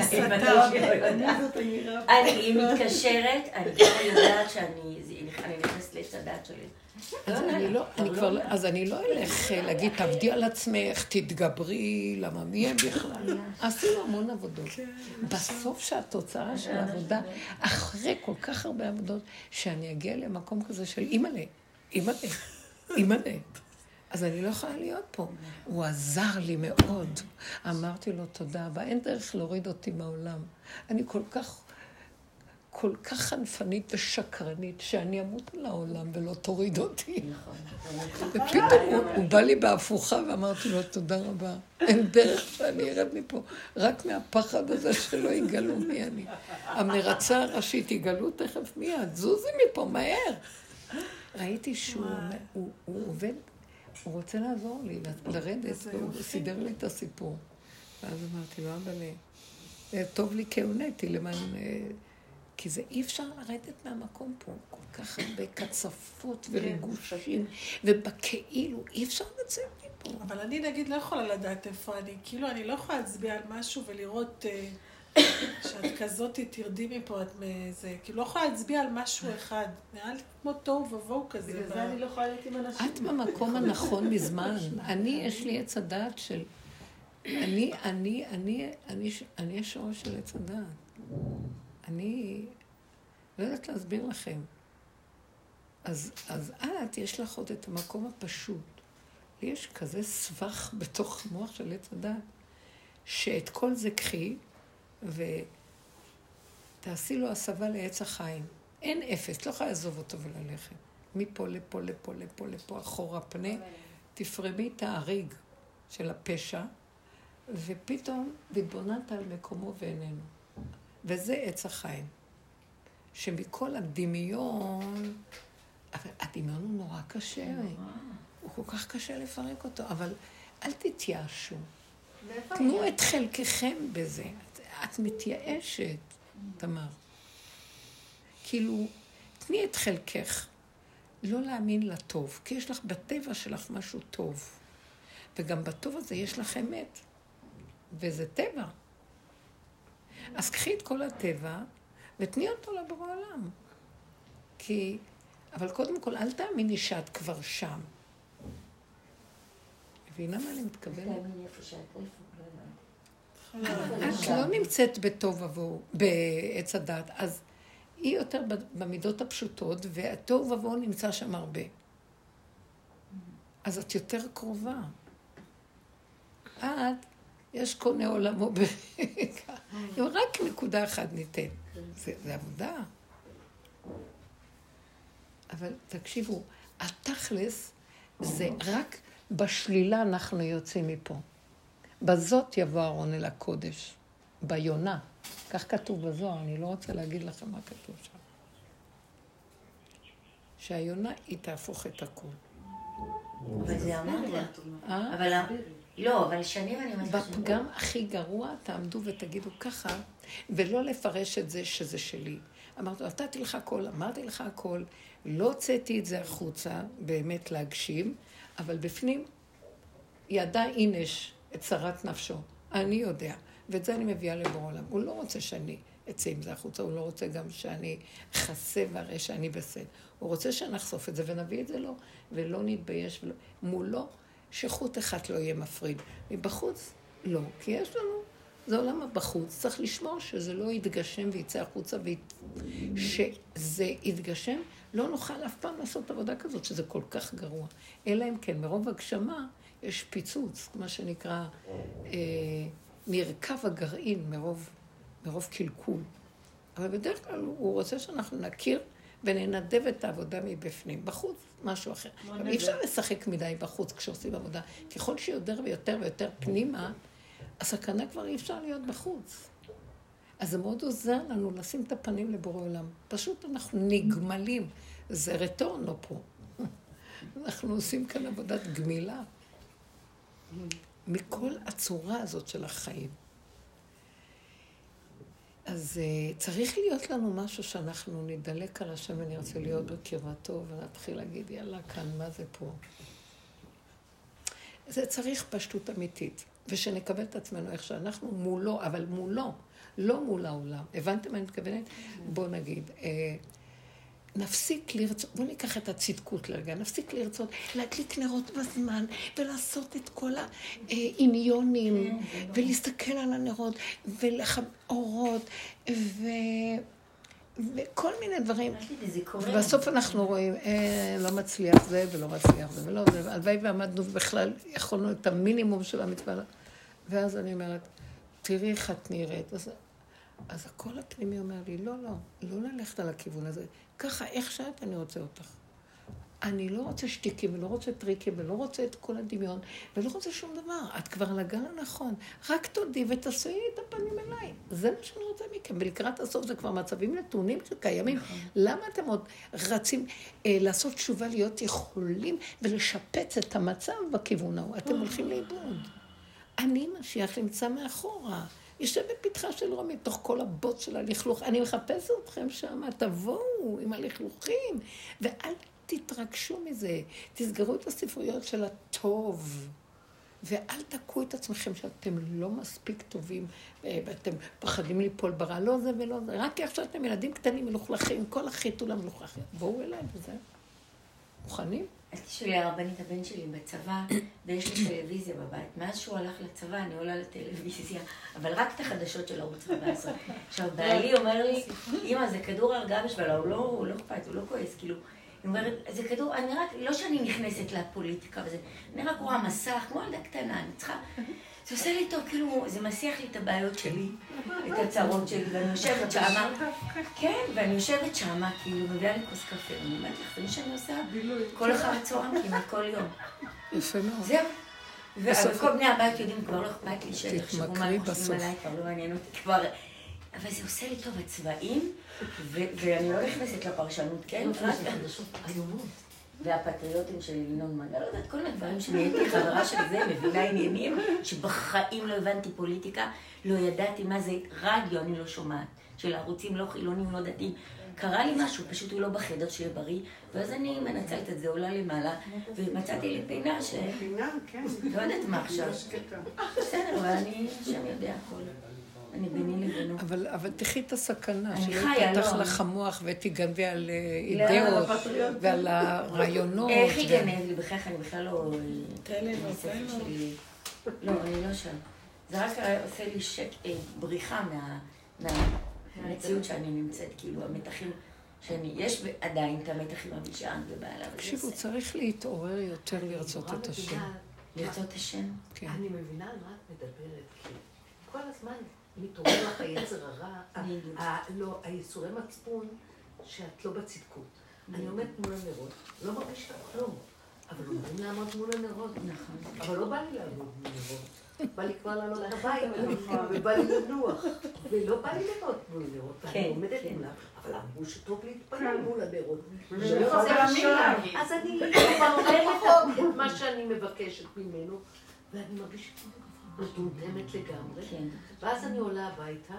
אני לא יודעת. מתקשרת, אני כבר יודעת שאני אני נכנסת לעץ הדת שלי. אז אני לא, אני כבר. אז אני אלך אה, להגיד, תעבדי על עצמך, תתגברי, למה מי הם בכלל? עשינו המון עבודות. בסוף שהתוצאה של העבודה, אחרי כל כך הרבה עבודות, שאני אגיע למקום כזה של אימא'לה, אימא'לה, אימא'לה. אז אני לא יכולה להיות פה. הוא עזר לי מאוד. אמרתי לו תודה רבה, אין דרך להוריד אותי מהעולם. אני כל כך, כל כך חנפנית ושקרנית, שאני אמות על העולם ולא תוריד אותי. ופתאום הוא, בא לי בהפוכה ואמרתי לו תודה רבה. אין דרך שאני ארד מפה, רק מהפחד הזה שלא יגלו מי אני. המרצה הראשית, יגלו תכף מיד, זוזי מפה, מהר. ראיתי שהוא הוא, הוא עובד הוא רוצה לעזור לי, לרדת, והוא סידר לי את הסיפור. ואז אמרתי לו, אבא לי, טוב לי כי הונאתי למען... כי זה אי אפשר לרדת מהמקום פה, כל כך הרבה קצפות וריגושים, ובכאילו, אי אפשר לצאת מפה. אבל אני נגיד לא יכולה לדעת איפה אני, כאילו אני לא יכולה להצביע על משהו ולראות אה, שאת כזאת תרדי מפה, את מזה, כאילו לא יכולה להצביע על משהו אחד, נראה לי כמו תוהו ובוהו כזה. בגלל זה אני לא יכולה להיות עם אנשים. את במקום הנכון מזמן. אני, יש לי עץ הדעת של... אני, אני, אני, אני, אני השורש של עץ הדעת. אני לא יודעת להסביר לכם. אז, אז את, יש לך עוד את המקום הפשוט. יש כזה סבך בתוך המוח של עץ הדעת, שאת כל זה קחי, ותעשי לו הסבה לעץ החיים. אין אפס, לא יכולה לעזוב אותו וללכת. מפה לפה, לפה, לפה, לפה, אחורה פנה, תפרמי את האריג של הפשע, ופתאום התבוננת על מקומו ואיננו. וזה עץ החיים. שמכל הדמיון, אבל הדמיון הוא נורא קשה. הוא כל כך קשה לפרק אותו, אבל אל תתייאשו. תנו את חלקכם בזה. את, את מתייאשת, תמר. כאילו, תני את חלקך. לא להאמין לטוב, כי יש לך בטבע שלך משהו טוב. וגם בטוב הזה יש לך אמת. וזה טבע. אז קחי את כל הטבע ותני אותו לבורא עולם. כי... אבל קודם כל, אל תאמיני שאת כבר שם. מבינה מה אני מתכוונת? את לא נמצאת בטוב ובוהו, בעץ הדת, אז היא יותר במידות הפשוטות, והתוהו ובוהו נמצא שם הרבה. אז את יותר קרובה. את, יש קונה עולמו ברגע. אם רק נקודה אחת ניתן. זה, זה עבודה. אבל תקשיבו, התכלס זה רק בשלילה אנחנו יוצאים מפה. בזאת יבוא אהרון אל הקודש, ביונה. כך כתוב בזוהר, אני לא רוצה להגיד לכם מה כתוב שם. שהיונה היא תהפוך את הכול. אבל זה אמרת. אה? אבל לא, אבל שנים אני אומרת... בפגם הכי גרוע תעמדו ותגידו ככה, ולא לפרש את זה שזה שלי. אמרתי, נתתי לך הכל, אמרתי לך הכל, לא הוצאתי את זה החוצה, באמת להגשים, אבל בפנים ידע אינש את צרת נפשו. אני יודע, ואת זה אני מביאה לבור עולם. הוא לא רוצה שאני אצא עם זה החוצה, הוא לא רוצה גם שאני אכסה ואראה שאני בסדר. הוא רוצה שנחשוף את זה ונביא את זה לו, ולא נתבייש, ולא... מולו, שחוט אחד לא יהיה מפריד. מבחוץ, לא, כי יש לנו, זה עולם הבחוץ, צריך לשמור שזה לא יתגשם ויצא החוצה. שזה יתגשם, לא נוכל אף פעם לעשות עבודה כזאת, שזה כל כך גרוע. אלא אם כן, מרוב הגשמה יש פיצוץ, מה שנקרא אה, מרכב הגרעין, מרוב, מרוב קלקול. אבל בדרך כלל הוא רוצה שאנחנו נכיר וננדב את העבודה מבפנים. בחוץ, משהו אחר. אי אפשר לשחק מדי בחוץ כשעושים עבודה. ככל שיותר ויותר ויותר פנימה, הסכנה כבר אי אפשר להיות בחוץ. אז זה מאוד עוזר לנו לשים את הפנים לבורא עולם. פשוט אנחנו נגמלים. זה רטורנו פה. אנחנו עושים כאן עבודת גמילה. מכל הצורה הזאת של החיים. אז uh, צריך להיות לנו משהו שאנחנו נדלק על השם ונרצה להיות בקרבתו ונתחיל להגיד, יאללה, כאן, מה זה פה? זה צריך פשטות אמיתית, ושנקבל את עצמנו איך שאנחנו מולו, אבל מולו, לא מול העולם. הבנתם מה אני מתכוונת? בואו נגיד, uh, נפסיק לרצות, בואו ניקח את הצדקות לרגע, נפסיק לרצות להדליק נרות בזמן ולעשות את כל העניונים ולהסתכל על הנרות ולאורות ו... וכל מיני דברים. ובסוף אנחנו רואים, אה, לא מצליח זה ולא מצליח זה ולא זה, הלוואי ועמדנו בכלל, יכולנו את המינימום של המצווה. ואז אני אומרת, תראי איך את נראית. אז, אז הקול הפנימי אומר לי, לא, לא, לא ללכת על הכיוון הזה. ככה, איך שאת, אני רוצה אותך. אני לא רוצה שטיקים, ולא רוצה טריקים, ולא רוצה את כל הדמיון, ולא רוצה שום דבר. את כבר על הגל הנכון. רק תודי ותעשי את הפנים אליי. זה מה שאני רוצה מכם. ולקראת הסוף זה כבר מצבים נתונים שקיימים. למה אתם עוד רצים אה, לעשות תשובה, להיות יכולים ולשפץ את המצב בכיוון ההוא? אתם הולכים לאיבוד. אני משיח נמצא מאחורה. יושב בפתחה של רומי, תוך כל הבוץ של הלכלוך. אני מחפשת אתכם שם, תבואו עם הלכלוכים, ואל תתרגשו מזה. תסגרו את הספריות של הטוב, ואל תקעו את עצמכם שאתם לא מספיק טובים, אה, ואתם פחדים ליפול ברע. לא זה ולא זה. רק איך שאתם ילדים קטנים מלוכלכים, כל החיתול המלוכלכים. בואו אליי וזהו. מוכנים? אז תשאלי הרבנית, הבן שלי בצבא, ויש לי טלוויזיה בבית. מאז שהוא הלך לצבא, אני עולה לטלוויזיה, אבל רק את החדשות של ערוץ 14. עכשיו, בעלי אומר לי, אמא, זה כדור הרגעה בשבילה, לא, הוא לא אכפת, הוא לא כועס, כאילו. היא אומרת, זה כדור, אני רק, לא שאני נכנסת לפוליטיקה וזה, אני רק רואה מסך, כמו ילדה קטנה, אני צריכה... זה עושה לי טוב, כאילו, זה מסיח לי את הבעיות שלי, את הצרות שלי, ואני יושבת שמה, כן, ואני יושבת שמה, כאילו, מביאה לי כוס קפה, ואני אומרת לך, זה מה שאני עושה כל אחר הצהריים, כמעט כל יום. יפה מאוד. זהו. וכל בני הבית יודעים, כבר לא אכפת לי שיחשבו מה הם חושבים. עליי, כבר לא מעניין אותי כבר. אבל זה עושה לי טוב, הצבעים, ואני לא נכנסת לפרשנות, כן? חדשות איומות. והפטריוטים של ינון מגל, לא יודעת, כל מיני דברים שנהייתי חברה של זה, מבינה עניינים, שבחיים לא הבנתי פוליטיקה, לא ידעתי מה זה רדיו, אני לא שומעת, של ערוצים לא חילונים, לא דתיים. קרה לי משהו, פשוט הוא לא בחדר שיהיה בריא, ואז אני מנצלת את זה, עולה למעלה, ומצאתי לי פינה ש... פינה, כן. לא יודעת מה עכשיו. בסדר, אבל אני, השם יודע הכל. אני ביני לבינו. אבל, אבל תחי את הסכנה, שלא יפתח לא. לך המוח ותגנבי על אה, לא, אידאות. ועל הרעיונות. איך יגנב לי? בחייך, אני בכלל לא... תן לי, תן. שלי. לא, אני לא שם. זה רק עושה לי שק... אה, בריחה מה- מהמציאות שאני נמצאת, כאילו, המתחים שאני... יש עדיין את המתח עם אבישן ובעלה, תקשיבו. צריך להתעורר יותר לרצות את השם. לרצות השם. כן. אני מבינה על מה את מדברת, כי כל הזמן מתעורר לך היצר הרע, לא, הייסורי מצפון שאת לא בצדקות. אני עומדת מול הנרות, לא מרגישה כלום, אבל אומרים לעמוד מול הנרות. נכון. אבל לא בא לי לעמוד מול נרות. בא לי כבר לעלות לבית, ובא לי לנוח. ולא בא לי לראות מול נרות. כן, ואני עומדת כן. מולה, אבל אמרו שטוב להתפלל מול הנרות. להגיד. אז אני אומרת את מה שאני מבקשת ממנו, ואני מרגישה מטומטמת לגמרי. כן. ואז אני עולה הביתה,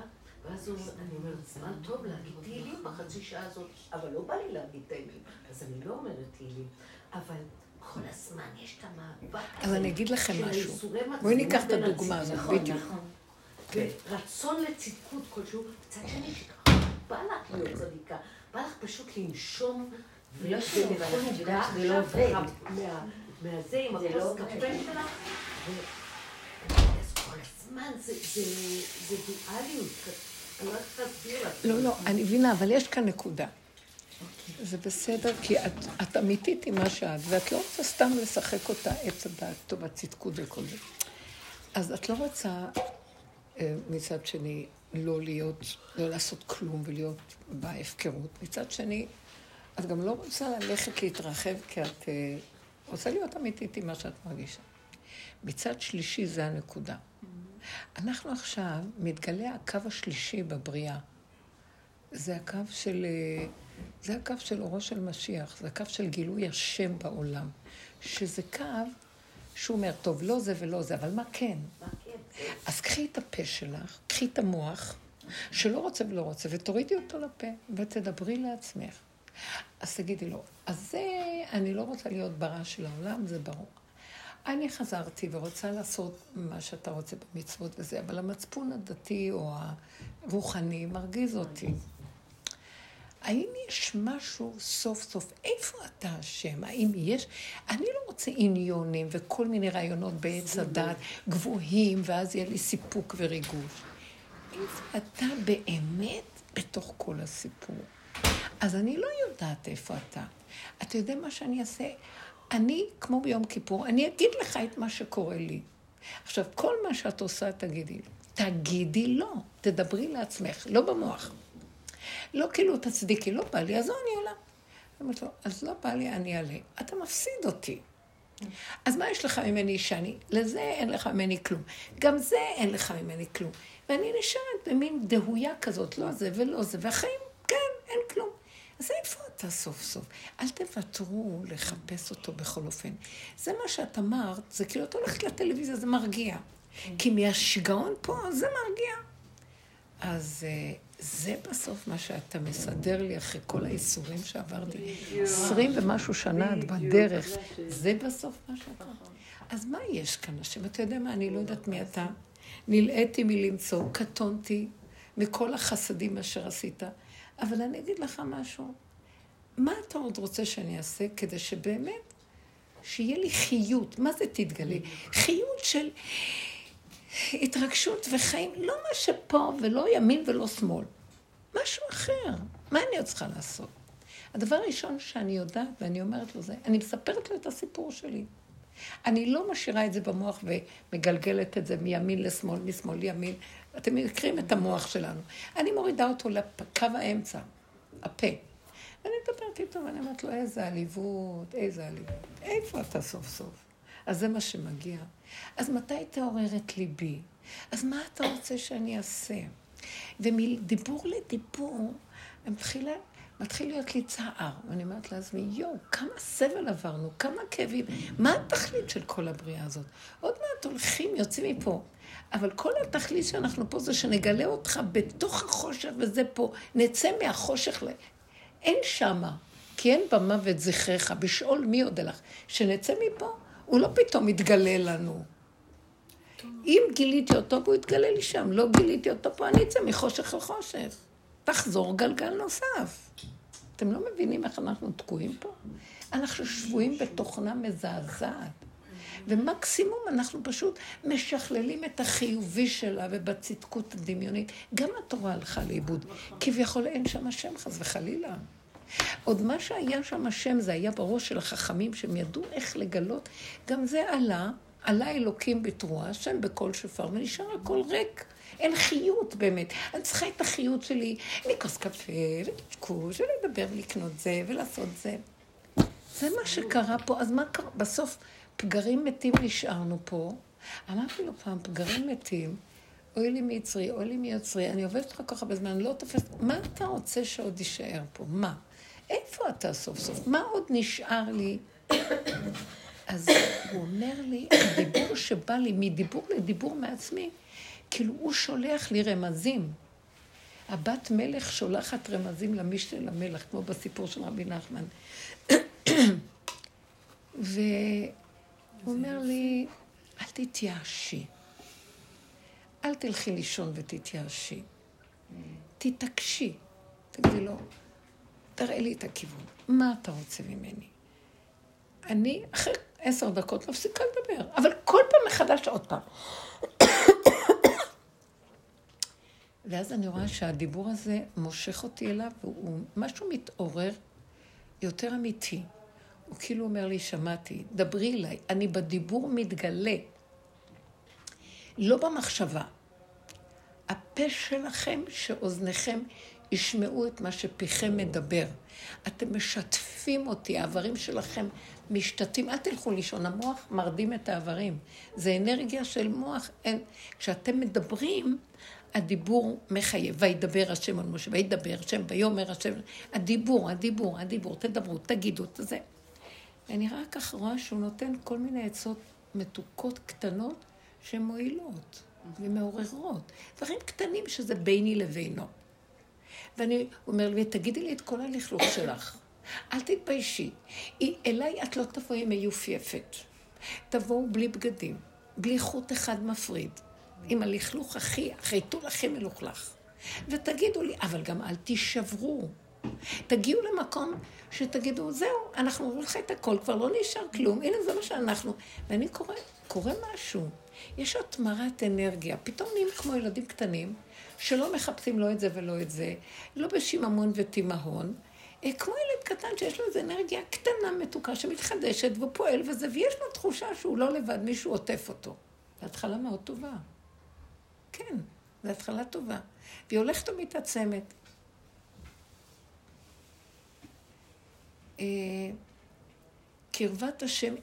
ואז אני אומרת, זמן טוב להגיד תהילים בחצי שעה הזאת, אבל לא בא לי להגיד תהילים, אז אני לא אומרת תהילים. אבל כל הזמן יש את המאבק אז אני אגיד לכם משהו. בואי ניקח את הדוגמה. הזאת, בדיוק. נכון. ורצון לצדקות כלשהו, מצד שני שככה בא לך להיות צדיקה, בא לך פשוט לנשום ולא שלא, אבל את יודעת שזה לא עובד. מהזה עם זה הכוס לא קפה. שלך. הזמן זה זה- זה דואליות, אני לא יודעת להסביר לך. לא, לא, אני מבינה, אבל יש כאן נקודה. זה בסדר, כי את, את אמיתית עם מה שאת, ואת לא רוצה סתם לשחק אותה עץ הדעת, טוב, הצדקות וכל זה. אז את לא רוצה אה, מצד שני לא להיות, לא לעשות כלום ולהיות בהפקרות. מצד שני, את גם לא רוצה ללכת להתרחב, כי את אה, רוצה להיות אמיתית עם מה שאת מרגישה. מצד שלישי זה הנקודה. אנחנו עכשיו, מתגלה הקו השלישי בבריאה. זה הקו של, אה, זה הקו של אורו של משיח, זה הקו של גילוי השם בעולם. שזה קו שהוא אומר, טוב, לא זה ולא זה, אבל מה כן? מה כן? אז קחי את הפה שלך, קחי את המוח, שלא רוצה ולא רוצה, ותורידי אותו לפה, ותדברי לעצמך. אז תגידי לו, אז זה, אני לא רוצה להיות ברע של העולם, זה ברור. אני חזרתי ורוצה לעשות מה שאתה רוצה במצוות וזה, אבל המצפון הדתי או הרוחני מרגיז אותי. האם יש משהו סוף סוף, איפה אתה השם? האם יש? אני לא רוצה עניונים וכל מיני רעיונות בעץ הדת גבוהים, ואז יהיה לי סיפוק וריגוש. איפה אתה באמת בתוך כל הסיפור? אז אני לא יודעת איפה אתה. אתה יודע מה שאני אעשה? אני, כמו ביום כיפור, אני אגיד לך את מה שקורה לי. עכשיו, כל מה שאת עושה, תגידי לו. תגידי לא, תדברי לעצמך, לא במוח. לא כאילו תצדיקי, לא בא לי, אז לא, אני עולה. אומרת לו, אז לא בא לי, אני אעלה. אתה מפסיד אותי. אז מה יש לך ממני שאני? לזה אין לך ממני כלום. גם זה אין לך ממני כלום. ואני נשארת במין דהויה כזאת, לא זה ולא זה, והחיים, כן, אין כלום. אז איפה אתה סוף סוף? אל תוותרו לחפש אותו בכל אופן. זה מה שאת אמרת, זה כאילו את הולכת לטלוויזיה, זה מרגיע. כי מהשיגעון פה, זה מרגיע. אז אה, זה בסוף מה שאתה מסדר לי אחרי כל האיסורים שעברתי. עשרים ומשהו שנה את בדרך. זה בסוף מה שאתה... אז מה יש כאן, השם? אתה יודע מה? אני לא יודעת מי אתה. נלאיתי מלמצוא, קטונתי מכל החסדים אשר עשית. אבל אני אגיד לך משהו. מה אתה עוד רוצה שאני אעשה כדי שבאמת, שיהיה לי חיות? מה זה תתגלה? חיות של התרגשות וחיים, לא מה שפה ולא ימין ולא שמאל. משהו אחר. מה אני עוד צריכה לעשות? הדבר הראשון שאני יודעת, ואני אומרת לו זה, אני מספרת לו את הסיפור שלי. אני לא משאירה את זה במוח ומגלגלת את זה מימין לשמאל, משמאל לימין. אתם מכירים את המוח שלנו. אני מורידה אותו לקו האמצע, הפה. ואני מדברת איתו ואני אומרת לו, איזה עליבות, איזה עליבות. איפה אתה סוף סוף? אז זה מה שמגיע. אז מתי תעורר את ליבי? אז מה אתה רוצה שאני אעשה? ומדיבור לדיבור, מתחילה, מתחיל להיות לי צער. ואני אומרת לעצמי, יואו, כמה סבל עברנו, כמה כאבים. מה התכלית של כל הבריאה הזאת? עוד מעט הולכים, יוצאים מפה. אבל כל התכלית שאנחנו פה זה שנגלה אותך בתוך החושך, וזה פה, נצא מהחושך, ל... אין שמה, כי אין במוות זכרך, בשאול מי עוד לך. שנצא מפה, הוא לא פתאום יתגלה לנו. אם גיליתי אותו, הוא יתגלה לי שם. לא גיליתי אותו פה, אני אצא מחושך לחושך. תחזור גלגל נוסף. אתם לא מבינים איך אנחנו תקועים פה? אנחנו שבויים בתוכנה מזעזעת. ומקסימום אנחנו פשוט משכללים את החיובי שלה ובצדקות הדמיונית. גם התורה הלכה לאיבוד. כביכול אין שם השם, חס וחלילה. עוד מה שהיה שם השם, זה היה בראש של החכמים, שהם ידעו איך לגלות. גם זה עלה, עלה אלוקים בתרועה, השם בקול שופר, ונשאר הכל ריק. אין חיות באמת. אני צריכה את החיות שלי לכוס קפה, ולקשקוש, ולדבר, ולקנות זה, ולעשות זה. זה מה שקרה פה. אז מה קרה? בסוף, פגרים מתים נשארנו פה. אמרתי לו פעם, פגרים מתים, אוי לי מיצרי, אוי לי מיוצרי, אני עובדת לך כל כך הרבה זמן, אני לא תופסת, מה אתה רוצה שעוד יישאר פה? מה? איפה אתה סוף סוף? מה עוד נשאר לי? אז הוא אומר לי, הדיבור שבא לי מדיבור לדיבור מעצמי, כאילו הוא שולח לי רמזים. הבת מלך שולחת רמזים למשנה למלך, כמו בסיפור של רבי נחמן. והוא אומר לי, אל תתייאשי. אל תלכי לישון ותתייאשי. תתעקשי. תגידי לו, תראה לי את הכיוון. מה אתה רוצה ממני? אני אחרי עשר דקות מפסיקה לדבר, אבל כל פעם מחדש עוד פעם. ואז אני רואה שהדיבור הזה מושך אותי אליו, והוא משהו מתעורר יותר אמיתי. הוא כאילו אומר לי, שמעתי, דברי אליי, אני בדיבור מתגלה, לא במחשבה. הפה שלכם, שאוזניכם ישמעו את מה שפיכם מדבר. אתם משתפים אותי, האיברים שלכם משתתים. אל תלכו לישון, המוח מרדים את האיברים. זה אנרגיה של מוח. אין. כשאתם מדברים, הדיבור מחייב. וידבר השם על משה, וידבר השם, ויאמר השם. הדיבור, הדיבור, הדיבור, תדברו, תגידו את זה. ואני רק כך רואה שהוא נותן כל מיני עצות מתוקות קטנות שמועילות ומעוררות. דברים קטנים שזה ביני לבינו. ואני אומר לי, תגידי לי את כל הלכלוך שלך. אל תתביישי. אליי את לא תבואי מיופייפת. תבואו בלי בגדים, בלי חוט אחד מפריד, עם הלכלוך הכי, החיתול הכי מלוכלך. ותגידו לי, אבל גם אל תישברו. תגיעו למקום שתגידו, זהו, אנחנו אומרים לך את הכל, כבר לא נשאר כלום, הנה זה מה שאנחנו. ואני קורא, קורא משהו. יש התמרת אנרגיה. פתאום נהיים כמו ילדים קטנים, שלא מחפשים לא את זה ולא את זה, לא בשיממון ותימהון, אה, כמו ילד קטן שיש לו איזו אנרגיה קטנה, מתוקה, שמתחדשת ופועל וזה, ויש לו תחושה שהוא לא לבד, מישהו עוטף אותו. זו התחלה מאוד טובה. כן, זו התחלה טובה. והיא הולכת ומתעצמת. קרבת השם,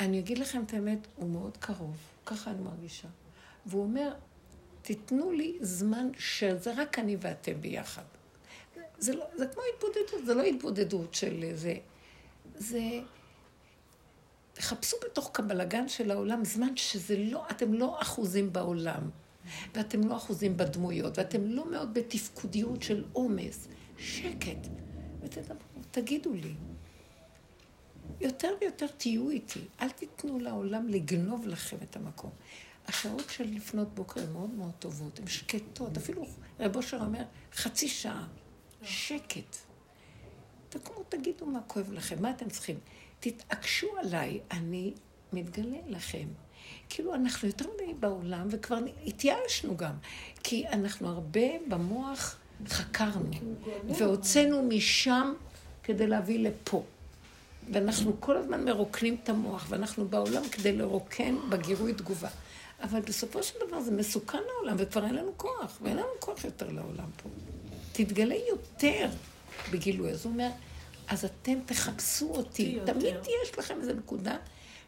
אני אגיד לכם את האמת, הוא מאוד קרוב, ככה אני מרגישה. והוא אומר, תיתנו לי זמן שזה רק אני ואתם ביחד. זה, לא, זה כמו התבודדות, זה לא התבודדות של זה. זה... תחפשו בתוך הבלגן של העולם זמן שזה לא, אתם לא אחוזים בעולם, ואתם לא אחוזים בדמויות, ואתם לא מאוד בתפקודיות של עומס. שקט. ותדברו, תגידו לי. יותר ויותר תהיו איתי, אל תיתנו לעולם לגנוב לכם את המקום. השעות של לפנות בוקר הן מאוד מאוד טובות, הן שקטות, אפילו רב אושר אומר, חצי שעה, שקט. תקומו, תגידו מה כואב לכם, מה אתם צריכים. תתעקשו עליי, אני מתגלה לכם. כאילו, אנחנו יותר מדי בעולם, וכבר התייאשנו גם, כי אנחנו הרבה במוח חקרנו, והוצאנו משם כדי להביא לפה. ואנחנו כל הזמן מרוקנים את המוח, ואנחנו בעולם כדי לרוקן בגירוי תגובה. אבל בסופו של דבר זה מסוכן לעולם, וכבר אין לנו כוח, ואין לנו כוח יותר לעולם פה. תתגלה יותר בגילוי. אז הוא אומר, אז אתם תחפשו אותי. תמיד יש לכם איזו נקודה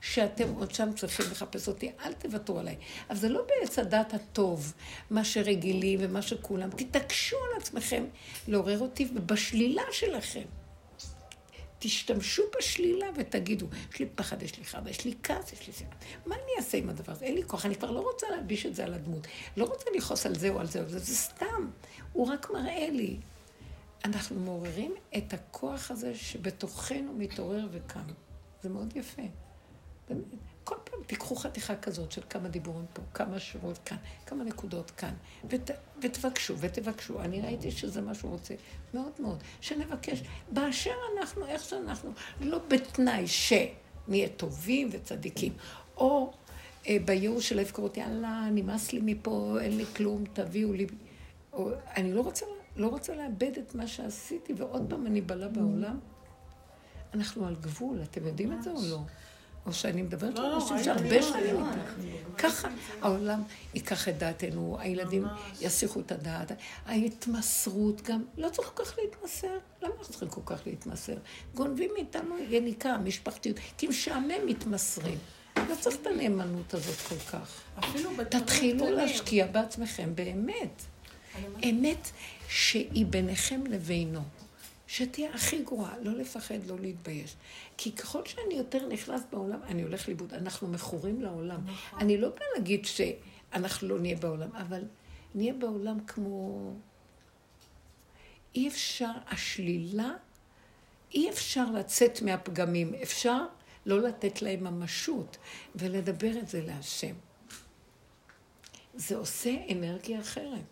שאתם עוד שם צריכים לחפש אותי, אל תוותרו עליי. אבל זה לא בעץ הדת הטוב, מה שרגילים ומה שכולם. תתעקשו על עצמכם לעורר אותי, ובשלילה שלכם. תשתמשו בשלילה ותגידו, יש לי פחד, יש לי חרדה, יש לי כעס, יש לי סיעה. מה אני אעשה עם הדבר הזה? אין לי כוח, אני כבר לא רוצה להלביש את זה על הדמות. לא רוצה לכעוס על זה או על זה, זה, זה סתם. הוא רק מראה לי. אנחנו מעוררים את הכוח הזה שבתוכנו מתעורר וקם. זה מאוד יפה. באמת. כל פעם תיקחו חתיכה כזאת של כמה דיבורים פה, כמה שורות כאן, כמה נקודות כאן, ות, ותבקשו ותבקשו. אני ראיתי שזה מה שהוא רוצה, מאוד מאוד. שנבקש, באשר אנחנו, איך שאנחנו, לא בתנאי שנהיה טובים וצדיקים, או אה, בייאוש של ההפקרות, יאללה, נמאס לי מפה, אין לי כלום, תביאו לי. או, אני לא רוצה, לא רוצה לאבד את מה שעשיתי, ועוד פעם אני בלה בעולם. אנחנו על גבול, אתם יודעים את זה או לא? או שאני מדברת על לא, אנשים לא, שהרבה שנים ככה העולם ייקח את דעתנו, הילדים יסיחו את הדעת, ההתמסרות גם, לא צריך כל כך להתמסר. למה צריכים כל כך להתמסר? גונבים מאיתנו יניקה, משפחתיות, כי משעמם מתמסרים. לא צריך את הנאמנות הזאת כל כך. תתחילו. להשקיע בעצמכם באמת. אמת שהיא ביניכם לבינו. שתהיה הכי גרועה, לא לפחד, לא להתבייש. כי ככל שאני יותר נכנס בעולם, אני הולך לאיבוד. אנחנו מכורים לעולם. נכון. אני לא באה להגיד שאנחנו לא נהיה בעולם, אבל נהיה בעולם כמו... אי אפשר, השלילה, אי אפשר לצאת מהפגמים. אפשר לא לתת להם ממשות ולדבר את זה להשם. זה עושה אנרגיה אחרת.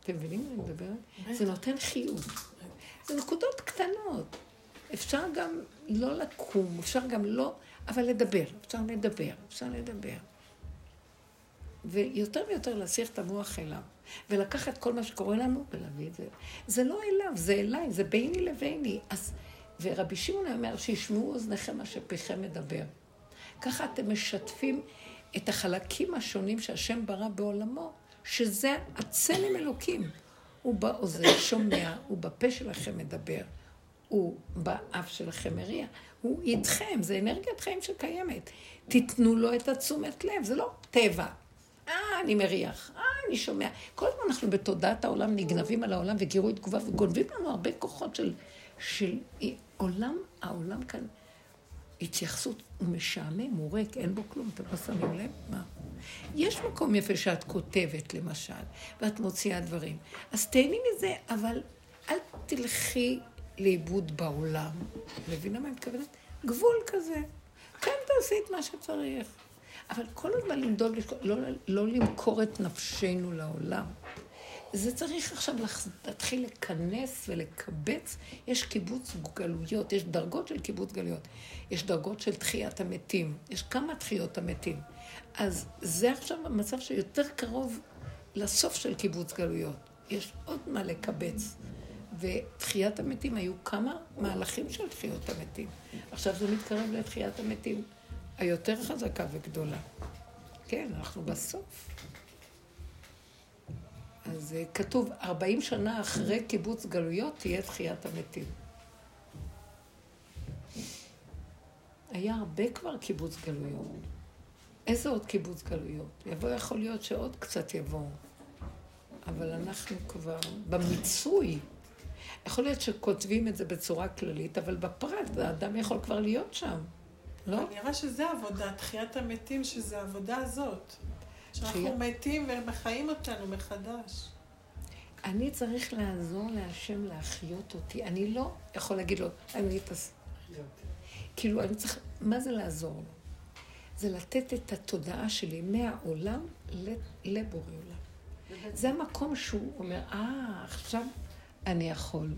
אתם מבינים מה אני מדברת? זה נותן חיות. זה נקודות קטנות. אפשר גם לא לקום, אפשר גם לא, אבל לדבר, אפשר לדבר, אפשר לדבר. ויותר ויותר להסיח את המוח אליו, ולקחת כל מה שקורה לנו ולהביא את זה. זה לא אליו, זה אליי, זה ביני לביני. אז, ורבי שמעון אומר, שישמעו אוזניכם מה שפיכם מדבר. ככה אתם משתפים את החלקים השונים שהשם ברא בעולמו, שזה הצלם אלוקים. הוא באוזן שומע, הוא בפה שלכם מדבר, הוא באף שלכם מריע, הוא איתכם, זה אנרגיית חיים שקיימת. תיתנו לו את התשומת לב, זה לא טבע. אה, אני מריח, אה, אני שומע. כל הזמן אנחנו בתודעת העולם נגנבים על העולם וגירוי תגובה וגונבים לנו הרבה כוחות של, של עולם, העולם כאן. התייחסות, הוא משעמם, הוא ריק, אין בו כלום, אתם לא שמים לב? מה? יש מקום יפה שאת כותבת, למשל, ואת מוציאה דברים. אז תהני מזה, אבל אל תלכי לאיבוד בעולם. מבינה מה אני מתכוונת? גבול כזה. כן, תעשי את מה שצריך. אבל כל הזמן למדוד, לא, לא למכור את נפשנו לעולם. זה צריך עכשיו להתחיל לכנס ולקבץ. יש קיבוץ גלויות, יש דרגות של קיבוץ גלויות. יש דרגות של תחיית המתים. יש כמה תחיות המתים. אז זה עכשיו המצב שיותר קרוב לסוף של קיבוץ גלויות. יש עוד מה לקבץ. ותחיית המתים, היו כמה מהלכים של תחיות המתים. עכשיו זה מתקרב לתחיית המתים היותר חזקה וגדולה. כן, אנחנו בסוף. אז אה, כתוב, 40 שנה אחרי קיבוץ גלויות תהיה תחיית המתים. היה הרבה כבר קיבוץ גלויות. איזה עוד קיבוץ גלויות? יבוא, יכול להיות שעוד קצת יבואו. אבל אנחנו כבר במיצוי. יכול להיות שכותבים את זה בצורה כללית, אבל בפרט האדם יכול כבר להיות שם, לא? נראה שזה עבודה, תחיית המתים, שזה העבודה הזאת. שאנחנו מתים ומחיים אותנו מחדש. אני צריך לעזור להשם להחיות אותי. אני לא יכול להגיד לו, אני אתעס... כאילו, אני צריך... מה זה לעזור לו? זה לתת את התודעה שלי מהעולם לבורא עולם. זה המקום שהוא אומר, אה, עכשיו אני יכול.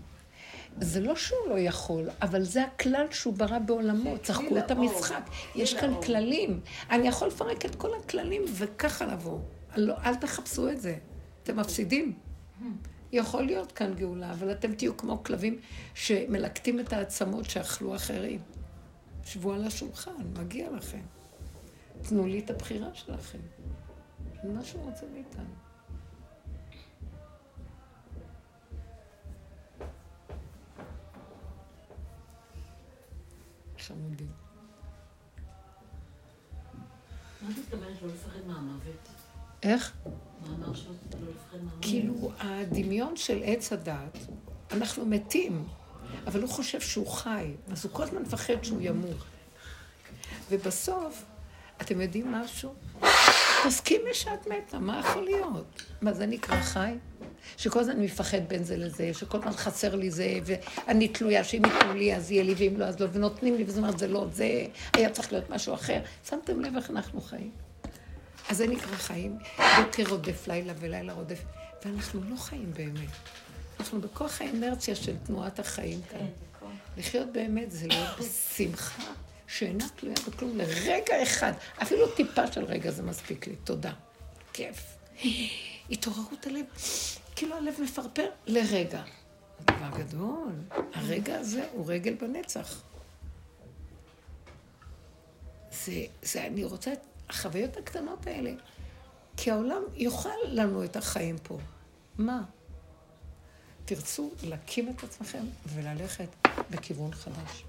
זה לא שהוא לא יכול, אבל זה הכלל שהוא ברא בעולמו. צחקו את. המשחק. יש כאן. כללים. אני יכול לפרק את כל הכללים וככה לבוא. לא, אל תחפשו את זה. אתם מפסידים. יכול להיות כאן גאולה, אבל אתם תהיו כמו כלבים שמלקטים את העצמות שאכלו אחרים. שבו על השולחן, מגיע לכם. תנו לי את הבחירה שלכם. מה שהוא רוצה מאיתנו. חמודים. מה את מתכוונת לא לפחד מהמוות? איך? כאילו, הדמיון של עץ הדת, אנחנו מתים, אבל הוא חושב שהוא חי, אז הוא כל הזמן מפחד שהוא ימות. ובסוף, אתם יודעים משהו? תסכימי שאת מתה, מה יכול להיות? מה, זה נקרא חי? שכל הזמן מפחד בין זה לזה, שכל הזמן חסר לי זה, ואני תלויה שאם ייתנו לי אז יהיה לי, ואם לא אז לא, ונותנים לי, וזאת אומרת, זה לא, זה היה צריך להיות משהו אחר. שמתם לב איך אנחנו חיים? אז זה נקרא חיים. בוקר רודף לילה ולילה רודף, ואנחנו לא חיים באמת. אנחנו בכוח האנרציה של תנועת החיים כאן. לחיות באמת זה להיות בשמחה שאינה תלויה בכלום לרגע אחד. אפילו טיפה של רגע זה מספיק לי. תודה. כיף. התעוררות הלב, כאילו הלב מפרפר לרגע. דבר גדול. הרגע הזה הוא רגל בנצח. זה, זה, אני רוצה את החוויות הקטנות האלה, כי העולם יאכל לנו את החיים פה. מה? תרצו להקים את עצמכם וללכת בכיוון חדש.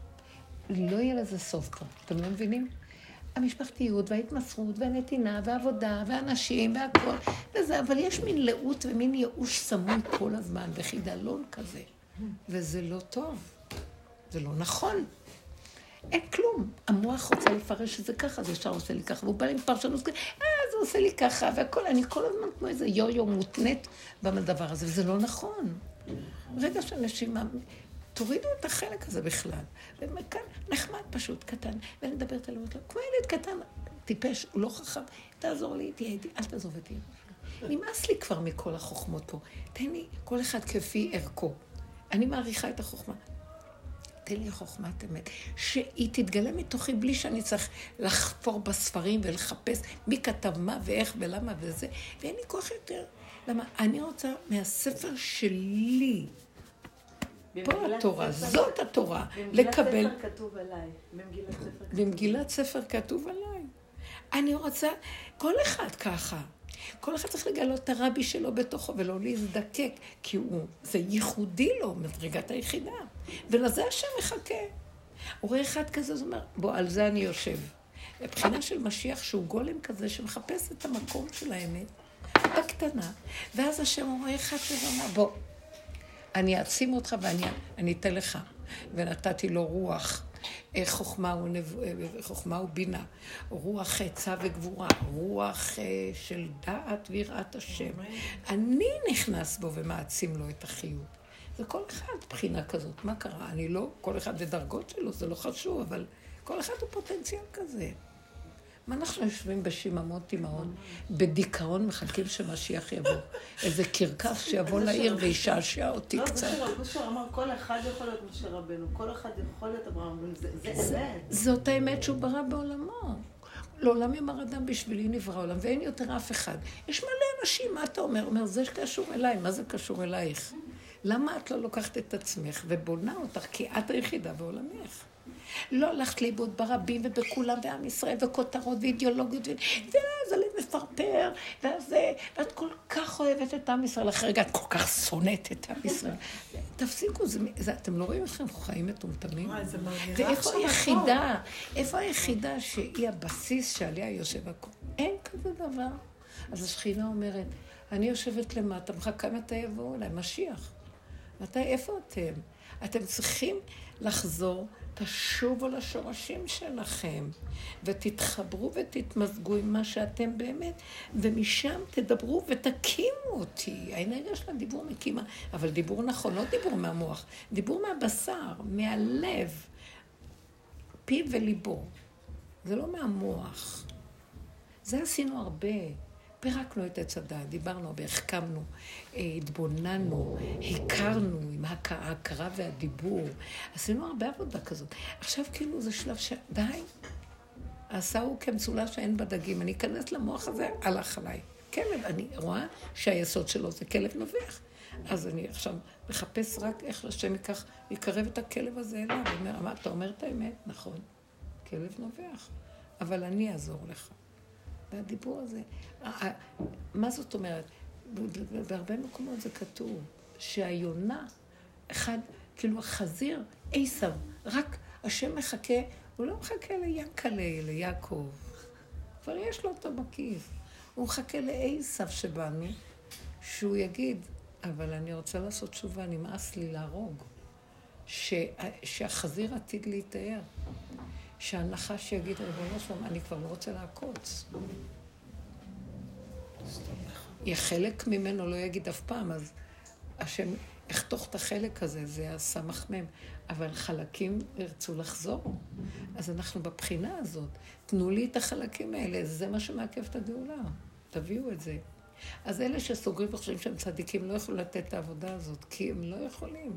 לא יהיה לזה סוף פה, אתם לא מבינים? המשפחתיות וההתמסרות והנתינה והעבודה והנשים והכל, וזה, אבל יש מין לאות ומין ייאוש סמוי כל הזמן וחידלון כזה, וזה לא טוב, זה לא נכון. אין כלום. המוח רוצה לפרש את זה ככה, זה ישר עושה לי ככה, והוא בא עם פרשנות כזה, אה, זה עושה לי ככה, והכל, אני כל הזמן כמו איזה יו-יו מותנית בדבר הזה, וזה לא נכון. רגע של נשימה, תורידו את החלק הזה בכלל. וכאן נחמד פשוט, קטן, ואני מדברת עליו, כמו ילד קטן, טיפש, הוא לא חכם, תעזור לי, תהיה איתי, אל תעזוב אותי. נמאס לי כבר מכל החוכמות פה. תן לי כל אחד כפי ערכו. אני מעריכה את החוכמה. תן לי חוכמת אמת, שהיא תתגלה מתוכי בלי שאני צריך לחפור בספרים ולחפש מי כתב מה ואיך ולמה וזה, ואין לי כוח יותר. למה? אני רוצה מהספר שלי, פה במגילת התורה, זאת התורה, במגילת לקבל... ספר כתוב עליי. במגילת ספר כתוב. במגילת עליי. אני רוצה, כל אחד ככה. כל אחד צריך לגלות את הרבי שלו בתוכו ולא להזדקק, כי הוא, זה ייחודי לו, מדרגת היחידה. ולזה השם מחכה. הוא רואה אחד כזה, אז הוא אומר, בוא, על זה אני יושב. מבחינה של משיח שהוא גולם כזה שמחפש את המקום של האמת בקטנה, ואז השם רואה אחד כזה, אומר, בוא, אני אעצים אותך ואני אני אתן לך. ונתתי לו רוח, אה, חוכמה, ונב... אה, חוכמה ובינה, רוח עצה וגבורה, רוח אה, של דעת ויראת השם. אני נכנס בו ומעצים לו את החיות. זה כל אחד בחינה כזאת. מה קרה? אני לא, כל אחד ודרגות שלו, זה לא חשוב, אבל כל אחד הוא פוטנציאל כזה. מה אנחנו יושבים בשיממות אימהות, בדיכאון מחכים שמשיח יבוא? איזה קרקס שיבוא לעיר וישעשע אותי לא, קצת. בושר אמר, כל אחד יכול להיות משה רבנו, כל אחד יכול להיות אברהם זה אמת. זאת האמת שהוא ברא בעולמו. לעולם יאמר אדם בשבילי נברא עולם, ואין יותר אף אחד. יש מלא אנשים, מה אתה אומר? אומר, זה קשור אליי, מה זה קשור אלייך? למה את לא לוקחת את עצמך ובונה אותך? כי את היחידה בעולמך. לא הלכת לאיבוד ברבים ובכולם, ועם ישראל, וכותרות ואידיאולוגיות, ואז הלב מפרפר, ואז זה, ואת כל כך אוהבת את עם ישראל, אחרי רגע את כל כך שונאת את עם ישראל. תפסיקו, זה, זה, אתם לא רואים איך אנחנו חיים מטומטמים? זה ואיפה. היחידה, איפה היחידה שהיא הבסיס שעליה יושב הכול? אין כזה דבר. אז השכינה אומרת, אני יושבת למטה, מחכה מתי יבואו אליי, משיח. מתי, איפה אתם? אתם צריכים לחזור, תשובו לשורשים שלכם, ותתחברו ותתמזגו עם מה שאתם באמת, ומשם תדברו ותקימו אותי. האנרגיה של הדיבור מקימה, אבל דיבור נכון, לא דיבור מהמוח, דיבור מהבשר, מהלב, פיו וליבו. זה לא מהמוח. זה עשינו הרבה. פירקנו את עץ הדעת, דיברנו הרבה, החכמנו, אה, התבוננו, הכרנו עם ההכ- ההכרה והדיבור. עשינו הרבה עבודה כזאת. עכשיו כאילו זה שלב ש... די. עשה הוא כמצולה שאין בה דגים. אני אכנס למוח הזה, הלך עליי. כלב, אני רואה שהיסוד שלו זה כלב נובח. אז אני עכשיו מחפש רק איך השם ייקח, יקרב את הכלב הזה אליו. אומר, "מה, אתה אומר את האמת, נכון, כלב נובח, אבל אני אעזור לך. והדיבור הזה, מה זאת אומרת? בהרבה מקומות זה כתוב שהיונה, אחד, כאילו החזיר, עשיו, רק השם מחכה, הוא לא מחכה ליענקלה, ליעקב, כבר יש לו אותו בכיס. הוא מחכה לעשיו שבאנו, שהוא יגיד, אבל אני רוצה לעשות תשובה, נמאס לי להרוג. ש... שהחזיר עתיד להתאר. שהנחש יגיד, ריבונו שלום, אני כבר לא רוצה לעקוץ. חלק ממנו לא יגיד אף פעם, אז השם יחתוך את החלק הזה, זה הסמ"ם. אבל חלקים ירצו לחזור. אז אנחנו בבחינה הזאת. תנו לי את החלקים האלה, זה מה שמעכב את הגאולה. תביאו את זה. אז אלה שסוגרים וחושבים שהם צדיקים לא יכולים לתת את העבודה הזאת, כי הם לא יכולים.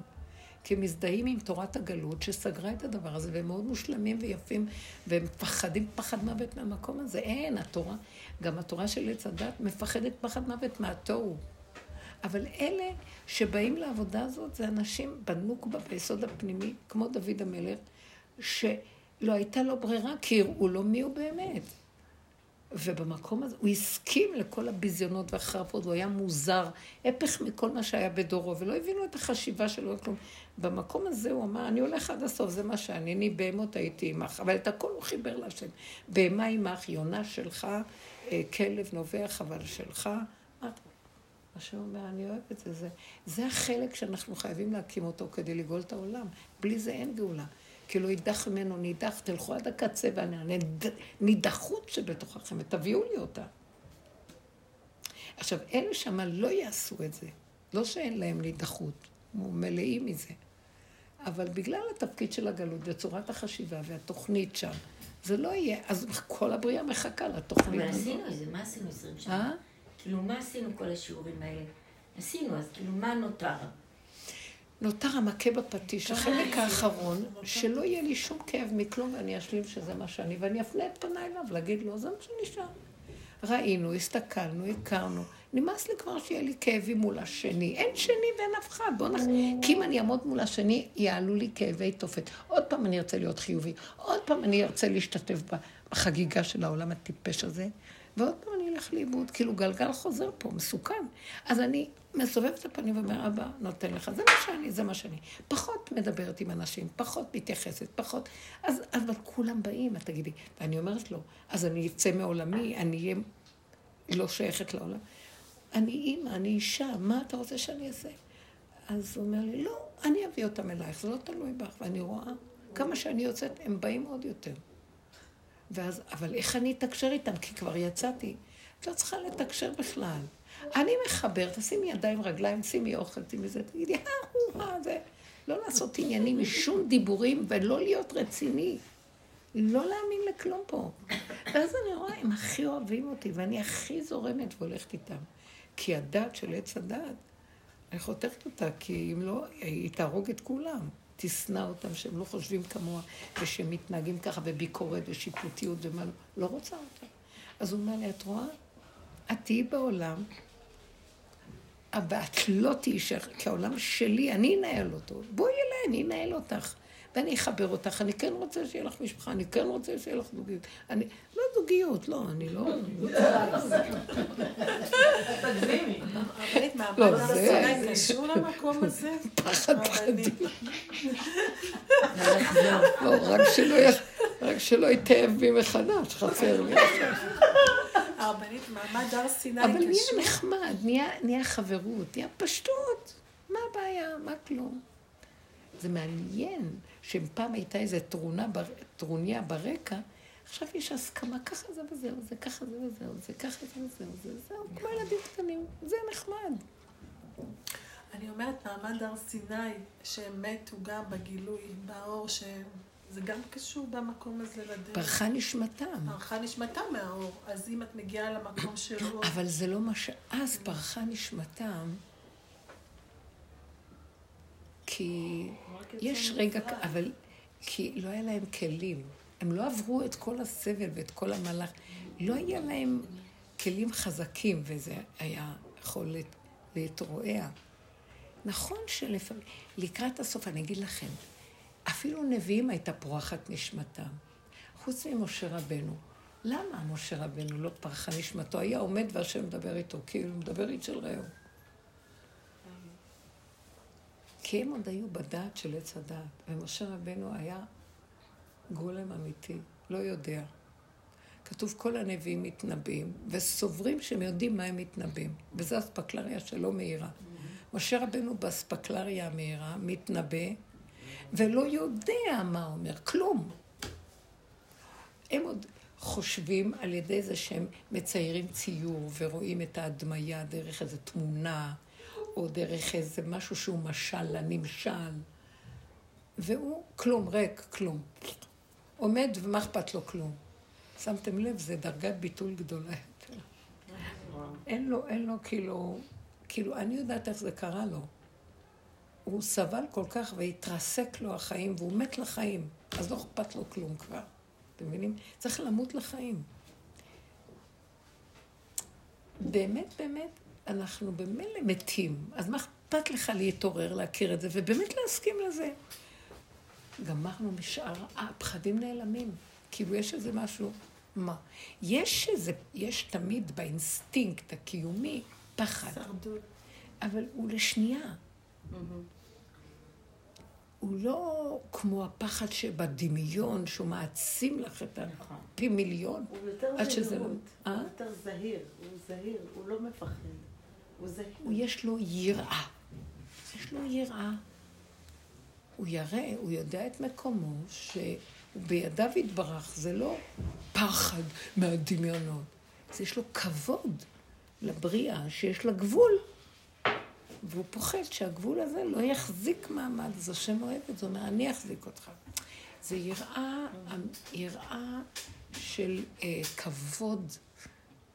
כי הם מזדהים עם תורת הגלות שסגרה את הדבר הזה, והם מאוד מושלמים ויפים, והם מפחדים פחד מוות מהמקום הזה. אין, התורה, גם התורה של עץ הדת מפחדת פחד מוות מהתוהו. אבל אלה שבאים לעבודה הזאת זה אנשים בנוקבה, ביסוד הפנימי, כמו דוד המלך, שלא הייתה לו ברירה, כי הראו לו מי הוא באמת. ובמקום הזה, הוא הסכים לכל הביזיונות והחרפות, הוא היה מוזר, הפך מכל מה שהיה בדורו, ולא הבינו את החשיבה שלו, כלום. במקום הזה הוא אמר, אני הולך עד הסוף, זה מה שאני, אני בהמות הייתי עמך, אבל את הכל הוא חיבר להשם. בהמה עמך, יונה שלך, אה, כלב נובח, אבל שלך. השם אומר, אני אוהב את זה. זה. זה החלק שאנחנו חייבים להקים אותו כדי לגאול את העולם. בלי זה אין גאולה. כי לא יידח ממנו נידח, תלכו עד הקצה והנידחות שבתוככם, ותביאו לי אותה. עכשיו, אלה שמה לא יעשו את זה. לא שאין להם נידחות, מלאים מזה. אבל בגלל התפקיד של הגלות וצורת החשיבה והתוכנית שם, זה לא יהיה, אז כל הבריאה מחכה לתוכנית אבל הזאת. עשינו את זה, מה עשינו 20 אה? שנה? כאילו, מה עשינו כל השיעורים האלה? עשינו, אז כאילו, מה נותר? נותר המכה בפטיש, החלק האחרון, שלא יהיה לי שום כאב מכלום ואני אשלים שזה מה שאני, ואני אפנה את פניי אליו, להגיד לו, זה מה שנשאר. ראינו, הסתכלנו, הכרנו. נמאס לי כבר שיהיה לי כאבים מול השני. אין שני ואין אף אחד. בוא נח... כי אם אני אעמוד מול השני, יעלו לי כאבי תופת. עוד פעם אני ארצה להיות חיובי. עוד פעם אני ארצה להשתתף בחגיגה של העולם הטיפש הזה. ועוד פעם אני אלך לאיבוד. כאילו גלגל חוזר פה, מסוכן. אז אני מסובבת את הפנים ואומר, אבא, נותן לך. זה מה שאני, זה מה שאני. פחות מדברת עם אנשים, פחות מתייחסת, פחות. אז, אבל כולם באים, את תגידי. ואני אומרת לו, אז אני אצא מעולמי, אני אהיה לא שייכת לעולם. אני אימא, אני אישה, מה אתה רוצה שאני אעשה? אז הוא אומר לי, לא, אני אביא אותם אלייך, זה לא תלוי בך. ואני רואה, כמה שאני יוצאת, הם באים עוד יותר. ואז, אבל איך אני אתקשר איתם? כי כבר יצאתי. את לא צריכה לתקשר בכלל. אני מחבר, תשימי ידיים, רגליים, שימי אוכל, שימי זה, תגידי, אה, זה. לא לעשות עניינים משום דיבורים ולא להיות רציני. לא להאמין לכלום פה. ואז אני רואה, הם הכי אוהבים אותי, ואני הכי זורמת והולכת איתם. כי הדת של עץ הדת, אני חותכת אותה, כי אם לא, היא תהרוג את כולם. תשנא אותם שהם לא חושבים כמוה, ושהם מתנהגים ככה בביקורת ושיפוטיות ומה לא. לא רוצה אותם. אז הוא אומר לי, את רואה? את תהיי בעולם, אבל את לא תהיי שייך, כי העולם שלי, אני אנהל אותו. בואי אליי, אני אנהל אותך. ואני אחבר אותך, אני כן רוצה שיהיה לך משפחה, אני כן רוצה שיהיה לך זוגיות. אני, לא זוגיות, לא, אני לא... תגזימי. לא, זה- קשור למקום הזה? פחד. פחדים. לא, רק שלא י- רק שלא יתאהב בי מחדש, חסר לי. הרבנית, מעמד הר סיני אבל נהיה קשור? נחמד, נהיה, נהיה חברות, נהיה פשטות. מה הבעיה? מה כלום? זה מעניין שאם פעם הייתה איזו טרונה, בר- טרוניה ברקע, עכשיו יש הסכמה, ככה זה וזהו, זה ככה זה וזהו, זה ככה זה וזהו, זה זהו, כמו ילדים קטנים, זה נחמד. אני אומרת, מעמד הר סיני, שהם מתו גם בגילוי, באור שהם... זה גם קשור במקום הזה לדרך. פרחה נשמתם. פרחה נשמתה מהאור, אז אם את מגיעה למקום של אור, אבל זה לא מה שאז פרחה נשמתם, כי יש רגע, אבל כי לא היה להם כלים. הם לא עברו את כל הסבל ואת כל המהלך. לא היה להם כלים חזקים, וזה היה יכול להת- להתרועע. נכון שלפעמים, לקראת הסוף, אני אגיד לכם, אפילו נביאים הייתה פורחת נשמתם. חוץ ממשה רבנו. למה משה רבנו לא פרחה נשמתו? היה עומד והשם מדבר איתו, כאילו מדבר איש של רעהו. כי הם עוד היו בדעת של עץ הדעת, ומשה רבנו היה גולם אמיתי, לא יודע. כתוב כל הנביאים מתנבאים, וסוברים שהם יודעים מה הם מתנבאים. וזו אספקלריה שלא מאירה. משה רבנו באספקלריה המאירה, מתנבא, ולא יודע מה אומר, כלום. הם עוד חושבים על ידי זה שהם מציירים ציור ורואים את ההדמיה דרך איזו תמונה, או דרך איזה משהו שהוא משל לנמשל, והוא כלום, ריק, כלום. עומד ומה אכפת לו כלום. שמתם לב, זה דרגת ביטול גדולה יותר. אין לו, אין לו כאילו, כאילו, אני יודעת איך זה קרה לו. הוא סבל כל כך והתרסק לו החיים, והוא מת לחיים, אז לא אכפת לו כלום כבר. אתם מבינים? צריך למות לחיים. באמת, באמת, אנחנו במילא מתים, אז מה אכפת לך להתעורר, להכיר את זה, ובאמת להסכים לזה? גמרנו משאר, הפחדים נעלמים. כאילו יש איזה משהו, מה? יש איזה, יש תמיד באינסטינקט הקיומי פחד, שרדות. אבל הוא לשנייה. הוא לא כמו הפחד שבדמיון, שהוא מעצים לך את הפי מיליון. הוא יותר עד שזה לא-. אה? הוא יותר זהיר. הוא זהיר, הוא לא מפחד. הוא זהיר. הוא יש לו יראה. יש לו יראה. הוא ירא, הוא יודע את מקומו, שבידיו יתברך, זה לא פחד מהדמיונות. זה יש לו כבוד לבריאה שיש לה גבול. והוא פוחד שהגבול הזה לא יחזיק מעמד, אז השם אוהב את זה, אומר, אני אחזיק אותך. זה יראה, יראה של אה, כבוד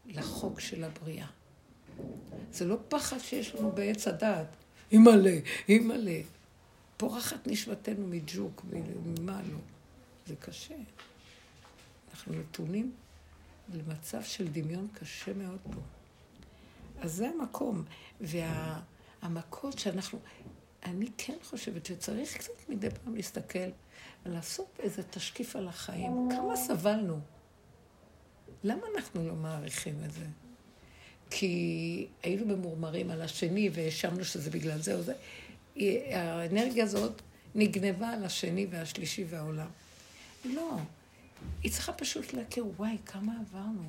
לחוק של הבריאה. זה לא פחד שיש לנו בעץ הדעת. אימא'לה, אימא'לה. פורחת נשמתנו מג'וק, ממה לא. זה קשה. אנחנו נתונים למצב של דמיון קשה מאוד פה. אז זה המקום. והמכות שאנחנו... אני כן חושבת שצריך קצת מדי פעם להסתכל ולעשות איזה תשקיף על החיים. כמה סבלנו? למה אנחנו לא מעריכים את זה? כי היינו ממורמרים על השני והאשמנו שזה בגלל זה או זה. האנרגיה הזאת נגנבה על השני והשלישי והעולם. לא. היא צריכה פשוט להכיר, וואי, כמה עברנו.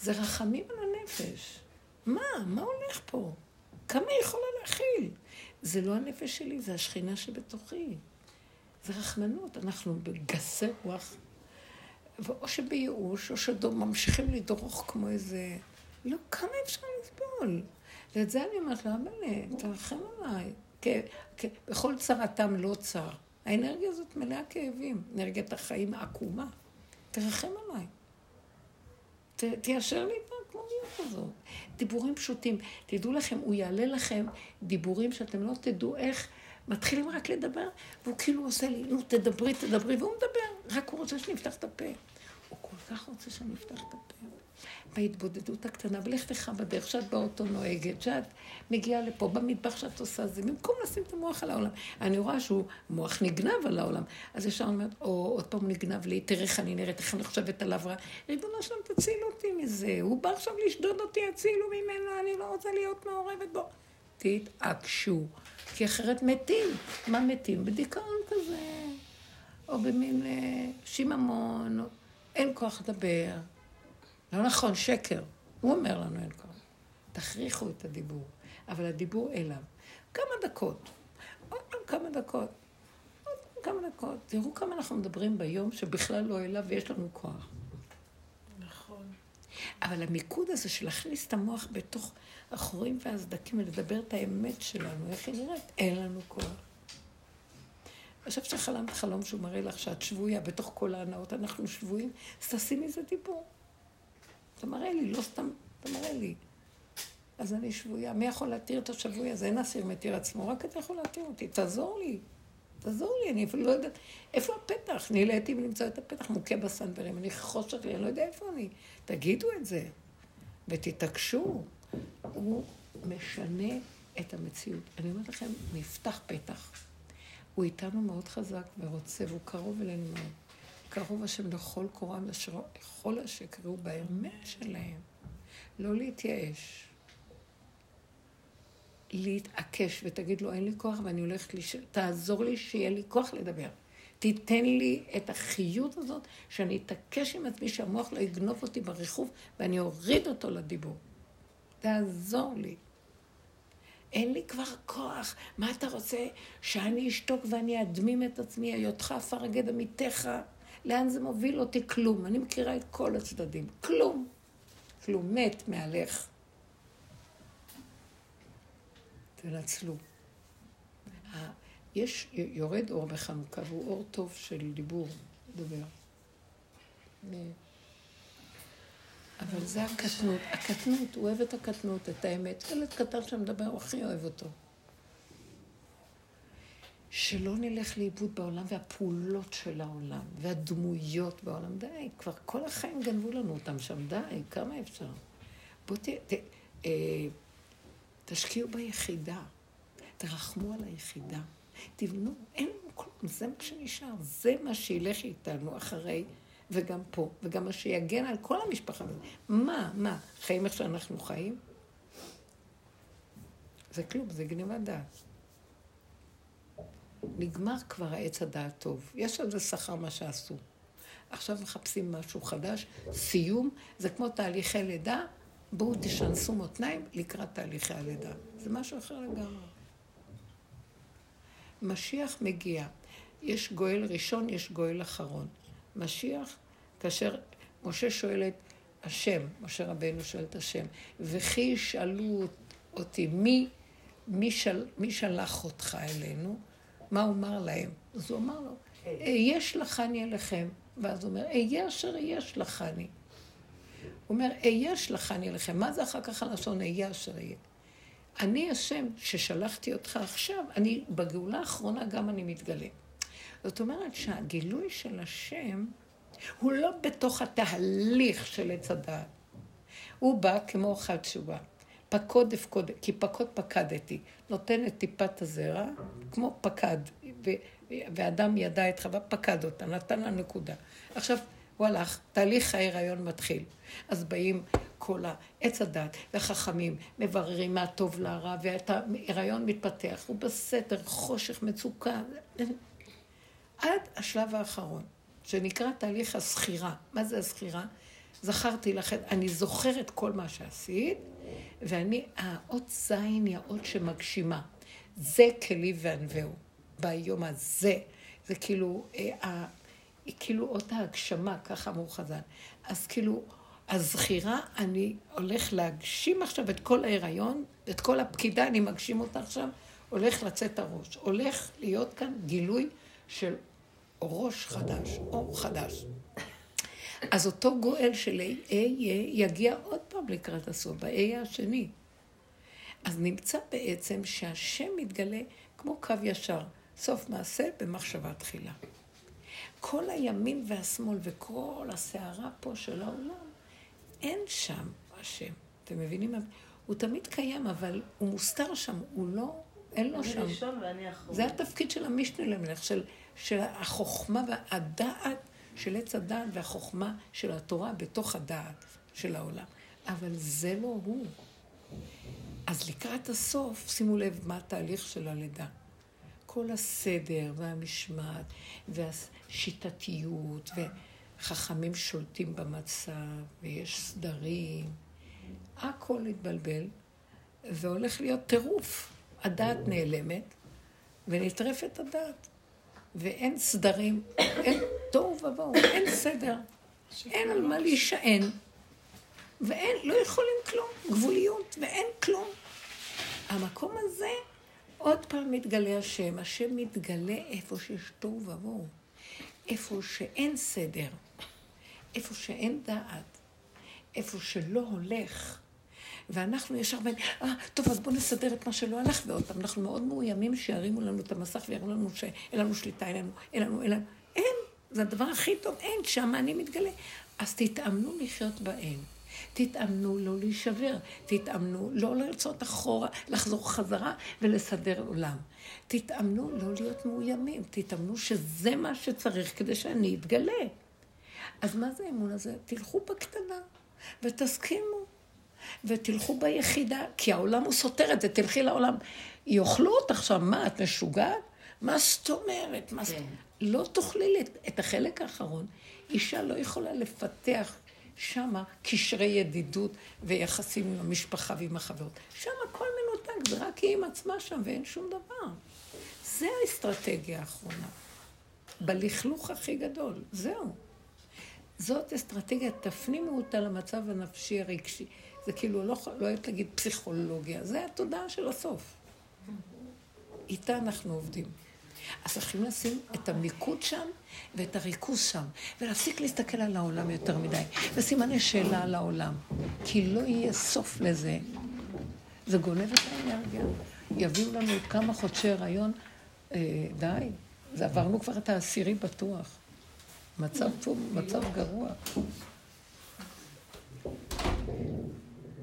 זה רחמים על הנפש. מה? מה הולך פה? כמה היא יכולה להכיל? זה לא הנפש שלי, זה השכינה שבתוכי. זה רחמנות. אנחנו בגסי רוח, או שבייאוש, או שממשיכים לדרוך כמו איזה... לא, כמה אפשר לסבול? ואת זה אני אומרת לו, אבאלה, תרחם עליי. בכל צרתם לא צר. האנרגיה הזאת מלאה כאבים, אנרגיית החיים העקומה. תרחם עליי. תיישר לי את הקלוניות הזאת. דיבורים פשוטים. תדעו לכם, הוא יעלה לכם דיבורים שאתם לא תדעו איך. מתחילים רק לדבר, והוא כאילו עושה לי, נו, תדברי, תדברי, והוא מדבר. רק הוא רוצה שנפתח את הפה. הוא כל כך רוצה שאני אפתח את הפה. בהתבודדות הקטנה, בלכתך בדרך, שאת באוטו נוהגת, שאת מגיעה לפה, במטבח שאת עושה זה, במקום לשים את המוח על העולם. אני רואה שהוא מוח נגנב על העולם. אז ישר אני אומרת, או עוד פעם נגנב לי, תראה איך אני נראית, איך אני חושבת עליו רע. ריבונו שלום, תציל אותי מזה. הוא בא עכשיו לשדוד אותי, הצילו ממנו, אני לא רוצה להיות מעורבת בו. תתעקשו, כי אחרת מתים. מה מתים? בדיכאון כזה, או במין אה, שיממון. אין כוח לדבר. לא נכון, שקר. הוא אומר לנו אין כוח. תכריחו את הדיבור, אבל הדיבור אליו. כמה דקות, עוד פעם כמה דקות, עוד פעם כמה דקות. תראו כמה אנחנו מדברים ביום שבכלל לא אליו ויש לנו כוח. נכון. אבל המיקוד הזה של להכניס את המוח בתוך החורים והסדקים ולדבר את האמת שלנו, איך היא נראית, אין לנו כוח. עכשיו שחלמת חלום שהוא מראה לך שאת שבויה בתוך כל ההנאות, אנחנו שבויים, אז תעשי מזה דיבור. אתה מראה לי, לא סתם, אתה מראה לי. אז אני שבויה. מי יכול להתיר את השבוי הזה? אין אסיר מתיר עצמו, רק אתה יכול להתיר אותי. תעזור לי. תעזור לי, אני אפילו לא יודעת... איפה הפתח? נהליתי ולמצוא את הפתח מוכה בסנדברים. אני חושך לי, אני לא יודע איפה אני. תגידו את זה. ותתעקשו. הוא משנה את המציאות. אני אומרת לכם, נפתח פתח. הוא איתנו מאוד חזק ורוצה, והוא קרוב אלינו מאוד. קרוב השם לכל קורם לכל אשר קראו באמת שלהם. לא להתייאש. להתעקש ותגיד לו, אין לי כוח ואני הולכת לש... תעזור לי שיהיה לי כוח לדבר. תיתן לי את החיות הזאת, שאני אתעקש עם עצמי, שהמוח לא יגנוב אותי בריחוף ואני אוריד אותו לדיבור. תעזור לי. אין לי כבר כוח. מה אתה רוצה? שאני אשתוק ואני אדמים את עצמי, היותך עפר אגד עמיתך. לאן זה מוביל אותי? כלום. אני מכירה את כל הצדדים. כלום. כלום. מת, מהלך. תנצלו. יש, יורד אור בחנוכה, והוא אור טוב של דיבור, דבר. אבל זה הקטנות. הקטנות, הוא אוהב את הקטנות, את האמת. ילד קטן שמדבר, הוא הכי אוהב אותו. שלא נלך לאיבוד בעולם והפעולות של העולם והדמויות בעולם. די, כבר כל החיים גנבו לנו אותם שם, די, כמה אפשר? בואו ת... ת אה, תשקיעו ביחידה, תרחמו על היחידה, תבנו, אין לנו כלום, זה מה שנשאר, זה מה שילך איתנו אחרי, וגם פה, וגם מה שיגן על כל המשפחה. מה, מה, חיים איך שאנחנו חיים? זה כלום, זה גניבת דעת. נגמר כבר העץ הדעת טוב. יש על זה שכר מה שעשו. עכשיו מחפשים משהו חדש, סיום, זה כמו תהליכי לידה, בואו תשנסו מותניים לקראת תהליכי הלידה. זה משהו אחר לגמרי. משיח מגיע. יש גואל ראשון, יש גואל אחרון. משיח, כאשר משה שואל את השם, משה רבנו שואל את השם, וכי ישאלו אותי, מי, מי, של, מי שלח אותך אלינו? מה הוא אמר להם? אז הוא אמר לו, אהיה שלחני אליכם. ואז הוא אומר, אהיה אשר אהיה שלחני. הוא אומר, אהיה שלחני אליכם. מה זה אחר כך הלשון אהיה אשר אהיה? אני השם ששלחתי אותך עכשיו, אני, בגאולה האחרונה גם אני מתגלה. זאת אומרת שהגילוי של השם הוא לא בתוך התהליך של עץ הדעת. הוא בא כמו חד תשובה. פקוד אפקוד, כי פקוד פקדתי. נותן את טיפת הזרע, כמו פקד, ו, ואדם ידע את חווה, פקד אותה, נתן לה נקודה. עכשיו, הוא הלך, תהליך ההיריון מתחיל. אז באים כל העץ הדת והחכמים, מבררים מה טוב להרע, ואת ההיריון מתפתח, הוא בסתר, חושך, מצוקה, עד השלב האחרון, שנקרא תהליך הסחירה. מה זה הסחירה? זכרתי לכם, אני זוכרת כל מה שעשית, ואני, האות זין היא האות שמגשימה. זה כלי וענווהו. ביום הזה. זה כאילו, אה, כאילו אות ההגשמה, ככה אמרו חז"ל. אז כאילו, הזכירה, אני הולך להגשים עכשיו את כל ההיריון, את כל הפקידה, אני מגשים אותה עכשיו, הולך לצאת הראש. הולך להיות כאן גילוי של ראש חדש, אור חדש. אז אותו גואל של A יגיע עוד פעם לקראת הסוף, ב-A השני. אז נמצא בעצם שהשם מתגלה כמו קו ישר, סוף מעשה במחשבה תחילה. כל הימין והשמאל וכל הסערה פה של העולם, אין שם השם. אתם מבינים? הוא תמיד קיים, אבל הוא מוסתר שם, הוא לא, אין לו שם. אני ראשון ואני אחרון. זה התפקיד של המשנה למלך, של, של החוכמה והדעת של עץ הדעת והחוכמה של התורה בתוך הדעת של העולם. אבל זה לא הוא. אז לקראת הסוף, שימו לב מה התהליך של הלידה. כל הסדר והמשמעת והשיטתיות וחכמים שולטים במצב ויש סדרים, הכל התבלבל והולך להיות טירוף. הדעת נעלמת ונטרפת הדעת. ואין סדרים, אין תוהו ובוהו, אין סדר, אין על מה להישען, ואין, לא יכולים כלום, גבוליות, ואין כלום. המקום הזה, עוד פעם מתגלה השם. השם מתגלה איפה שיש תוהו ובוהו, איפה שאין סדר, איפה שאין דעת, איפה שלא הולך. ואנחנו ישר באים, אה, טוב, אז בואו נסדר את מה שלא הלך, ועוד פעם, אנחנו מאוד מאוימים שירימו לנו את המסך ויראו לנו שאין לנו שליטה, אין לנו, אין לנו, אין לנו. אין, זה הדבר הכי טוב, אין, שם אני מתגלה. אז תתאמנו לחיות באין. תתאמנו לא להישבר, תתאמנו לא לרצות אחורה, לחזור חזרה ולסדר עולם. תתאמנו לא להיות מאוימים, תתאמנו שזה מה שצריך כדי שאני אתגלה. אז מה זה האמון הזה? תלכו בקטנה ותסכימו. ותלכו ביחידה, כי העולם הוא סותר את זה, תלכי לעולם. יאכלו אותך שם, מה, את משוגעת? מה זאת אומרת? מה... כן. לא תאכלי את החלק האחרון. אישה לא יכולה לפתח שמה קשרי ידידות ויחסים עם המשפחה ועם החברות. שם הכל מנותק, זה רק היא עם עצמה שם ואין שום דבר. זה האסטרטגיה האחרונה. בלכלוך הכי גדול, זהו. זאת אסטרטגיה, תפנימו אותה למצב הנפשי הרגשי. זה כאילו, לא, לא אוהבת להגיד פסיכולוגיה, זה התודעה של הסוף. איתה אנחנו עובדים. אז צריכים לשים את המיקוד שם ואת הריכוז שם, ולהפסיק להסתכל על העולם יותר מדי, וסימני שאלה על העולם. כי לא יהיה סוף לזה. זה גונב את האנרגיה. יביאו לנו כמה חודשי הריון, אה, די, זה עברנו כבר את העשירי בטוח. מצב פה, מצב גרוע.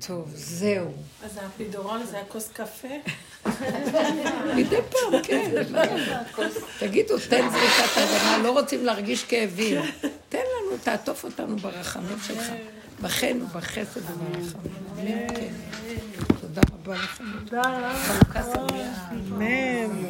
טוב, זהו. אז הפידורון זה הכוס קפה? מדי פעם, כן. תגידו, תן זריקת הבנה, לא רוצים להרגיש כאבים. תן לנו, תעטוף אותנו ברחמים שלך. בחן ובחסד וברחמים. כן. תודה רבה לכם. תודה רבה. חלוקה שמח. אמן.